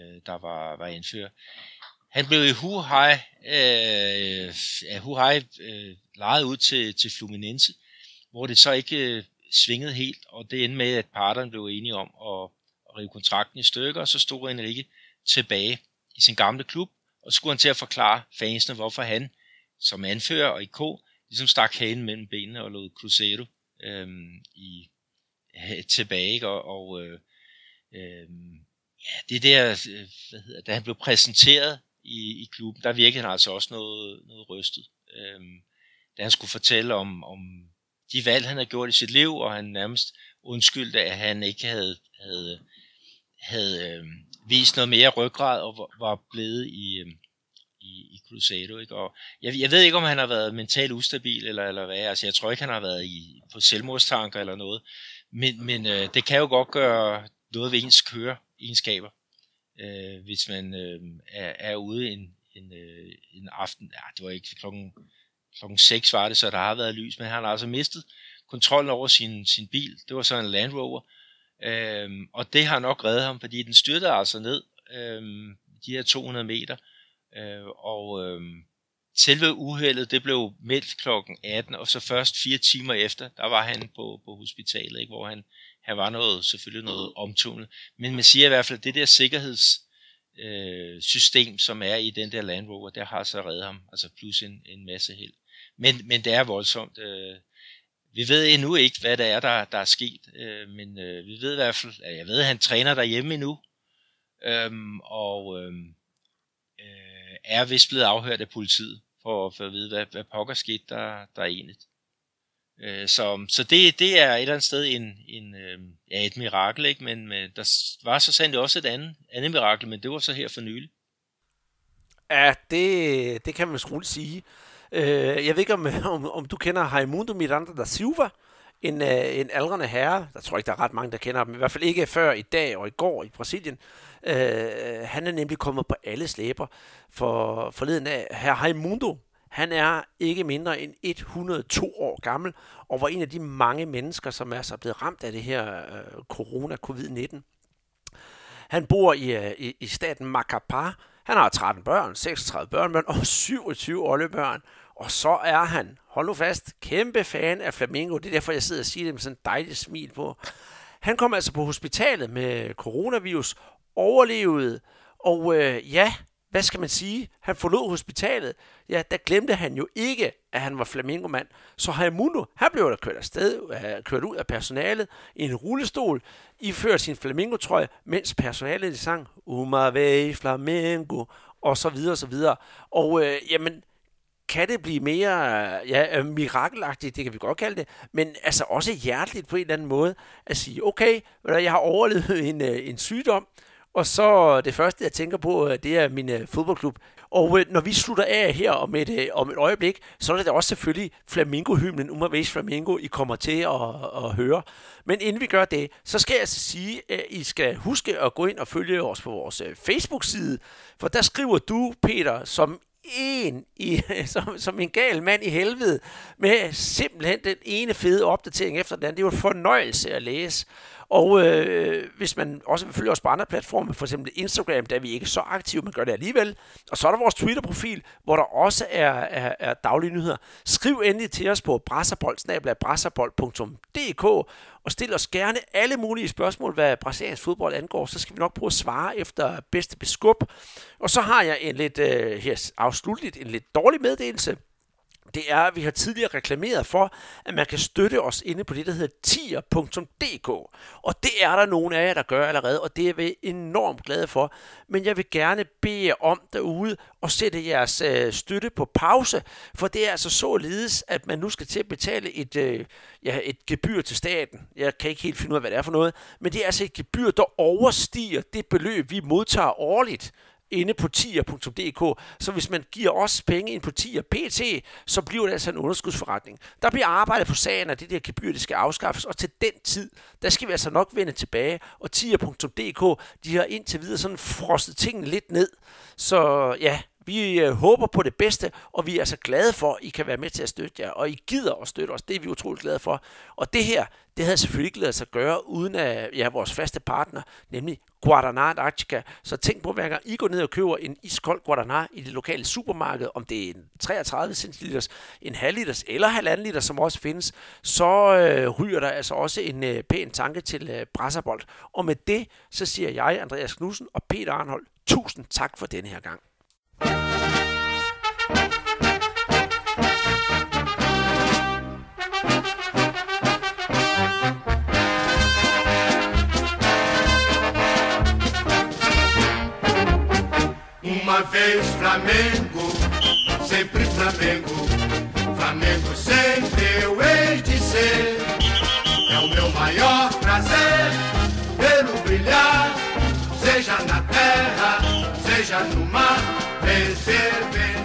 øh, der var, var anfører. Han blev i Huhai, øh, ja, Huhai øh, lejet ud til, til Fluminense, hvor det så ikke øh, svingede helt, og det endte med, at parterne blev enige om at, at rive kontrakten i stykker, og så stod Enrique tilbage i sin gamle klub, og skulle han til at forklare fansene, hvorfor han som anfører og IK ligesom stak hagen mellem benene og lod Cruzeiro øhm, i, øh, tilbage, ikke? og, og øh, øh, ja, det der, øh, hvad hedder, da han blev præsenteret i, i klubben, der virkede han altså også noget, noget rystet. Øhm, da han skulle fortælle om, om de valg, han havde gjort i sit liv, og han nærmest undskyldte, at han ikke havde, havde, havde øh, vist noget mere ryggrad og var blevet i, øh, i, i Crusado. Ikke? Og jeg, jeg ved ikke, om han har været mentalt ustabil eller, eller hvad. Altså, jeg tror ikke, han har været i, på selvmordstanker eller noget. Men, men øh, det kan jo godt gøre noget ved ens køreegenskaber, øh, hvis man øh, er, er ude en, en, øh, en aften. Ja, det var ikke klokken, klokken 6 var det, så der har været lys, men han har altså mistet kontrollen over sin, sin bil. Det var så en Land Rover. Øhm, og det har nok reddet ham, fordi den styrtede altså ned øhm, de her 200 meter, Øh, og øh, selve uheldet, det blev meldt klokken 18, og så først fire timer efter, der var han på, på hospitalet, ikke, hvor han, han var noget, selvfølgelig noget omtumlet. Men man siger i hvert fald, at det der sikkerheds øh, system, som er i den der Land Rover, der har så reddet ham, altså plus en, en masse held. Men, men det er voldsomt. Øh, vi ved endnu ikke, hvad det er, der, der er sket, øh, men øh, vi ved i hvert fald, at jeg ved, at han træner derhjemme endnu, øh, og øh, øh, er vist blevet afhørt af politiet, for, for at vide, hvad, hvad pokker skete der, der er egentlig. Øh, så så det, det er et eller andet sted en, en, øh, ja, et mirakel, ikke? men men der var så sandt også et andet, andet mirakel, men det var så her for nylig. Ja, det, det kan man roligt sige. Øh, jeg ved ikke, om, (laughs) om, om du kender Raimundo Miranda da Silva, en, øh, en aldrende herre. Der tror ikke, der er ret mange, der kender ham. I hvert fald ikke før i dag og i går i Brasilien. Øh, han er nemlig kommet på alle slæber for forleden af. Herr Raimundo, han er ikke mindre end 102 år gammel, og var en af de mange mennesker, som er så blevet ramt af det her øh, corona, covid-19. Han bor i, øh, i, i staten Macapá. Han har 13 børn, 36 børnebørn og 27 oldebørn. Og så er han, hold nu fast, kæmpe fan af Flamingo. Det er derfor, jeg sidder og siger det med sådan et dejligt smil på. Han kom altså på hospitalet med coronavirus overlevede. Og øh, ja, hvad skal man sige, han forlod hospitalet, ja, der glemte han jo ikke, at han var flamingomand. Så Raimundo, han blev der kørt afsted, øh, kørt ud af personalet i en rullestol, iført sin flamingotrøje, mens personalet sang Uma vei flamingo, og så videre og så videre. Og øh, jamen, kan det blive mere ja, øh, mirakelagtigt, det kan vi godt kalde det, men altså også hjerteligt på en eller anden måde, at sige, okay, jeg har overlevet en, øh, en sygdom, og så øh, det første, jeg tænker på, øh, det er min øh, fodboldklub. Og når vi slutter af her om et, om et øjeblik, så er det da også selvfølgelig Flamingo-hymnen, Uma Vase Flamingo, I kommer til at, at høre. Men inden vi gør det, så skal jeg altså sige, at I skal huske at gå ind og følge os på vores Facebook-side, for der skriver du, Peter, som en i, (laughs) som, som en gal mand i helvede, med simpelthen den ene fede opdatering efter den anden. Det var en fornøjelse at læse. Og øh, hvis man også vil følge os på andre platforme, for eksempel Instagram, der er vi ikke så aktive, men gør det alligevel. Og så er der vores Twitter-profil, hvor der også er, er, er daglige nyheder. Skriv endelig til os på brasserbold.dk og stil os gerne alle mulige spørgsmål, hvad brasiliansk fodbold angår. Så skal vi nok prøve at svare efter bedste beskub. Og så har jeg en lidt, øh, her afslutligt, en lidt dårlig meddelelse det er, at vi har tidligere reklameret for, at man kan støtte os inde på det, der hedder tier.dk. Og det er der nogle af jer, der gør allerede, og det er vi enormt glade for. Men jeg vil gerne bede jer om derude og sætte jeres øh, støtte på pause, for det er altså således, at man nu skal til at betale et, øh, ja, et gebyr til staten. Jeg kan ikke helt finde ud af, hvad det er for noget, men det er altså et gebyr, der overstiger det beløb, vi modtager årligt inde på tier.dk. Så hvis man giver os penge ind på tier pt, så bliver det altså en underskudsforretning. Der bliver arbejdet på sagen, at det der gebyr, det skal afskaffes, og til den tid, der skal vi altså nok vende tilbage. Og tier.dk, de har indtil videre sådan frostet tingene lidt ned. Så ja, vi øh, håber på det bedste, og vi er så glade for, at I kan være med til at støtte jer, og I gider at støtte os. Det er vi utroligt glade for. Og det her, det havde selvfølgelig ikke lavet sig gøre uden af ja, vores faste partner, nemlig Guaraná Antarctica. Så tænk på, hver gang I går ned og køber en iskold Guaraná i det lokale supermarked, om det er en 33 centiliters, en halv liters eller halvanden liter, som også findes, så øh, ryger der altså også en øh, pæn tanke til øh, Brasserbold. Og med det, så siger jeg, Andreas Knudsen og Peter Arnhold, tusind tak for denne her gang. Uma vez Flamengo, sempre Flamengo. Flamengo sempre eu hei de ser. É o meu maior prazer vê-lo brilhar, seja na terra, seja no mar, me sirve.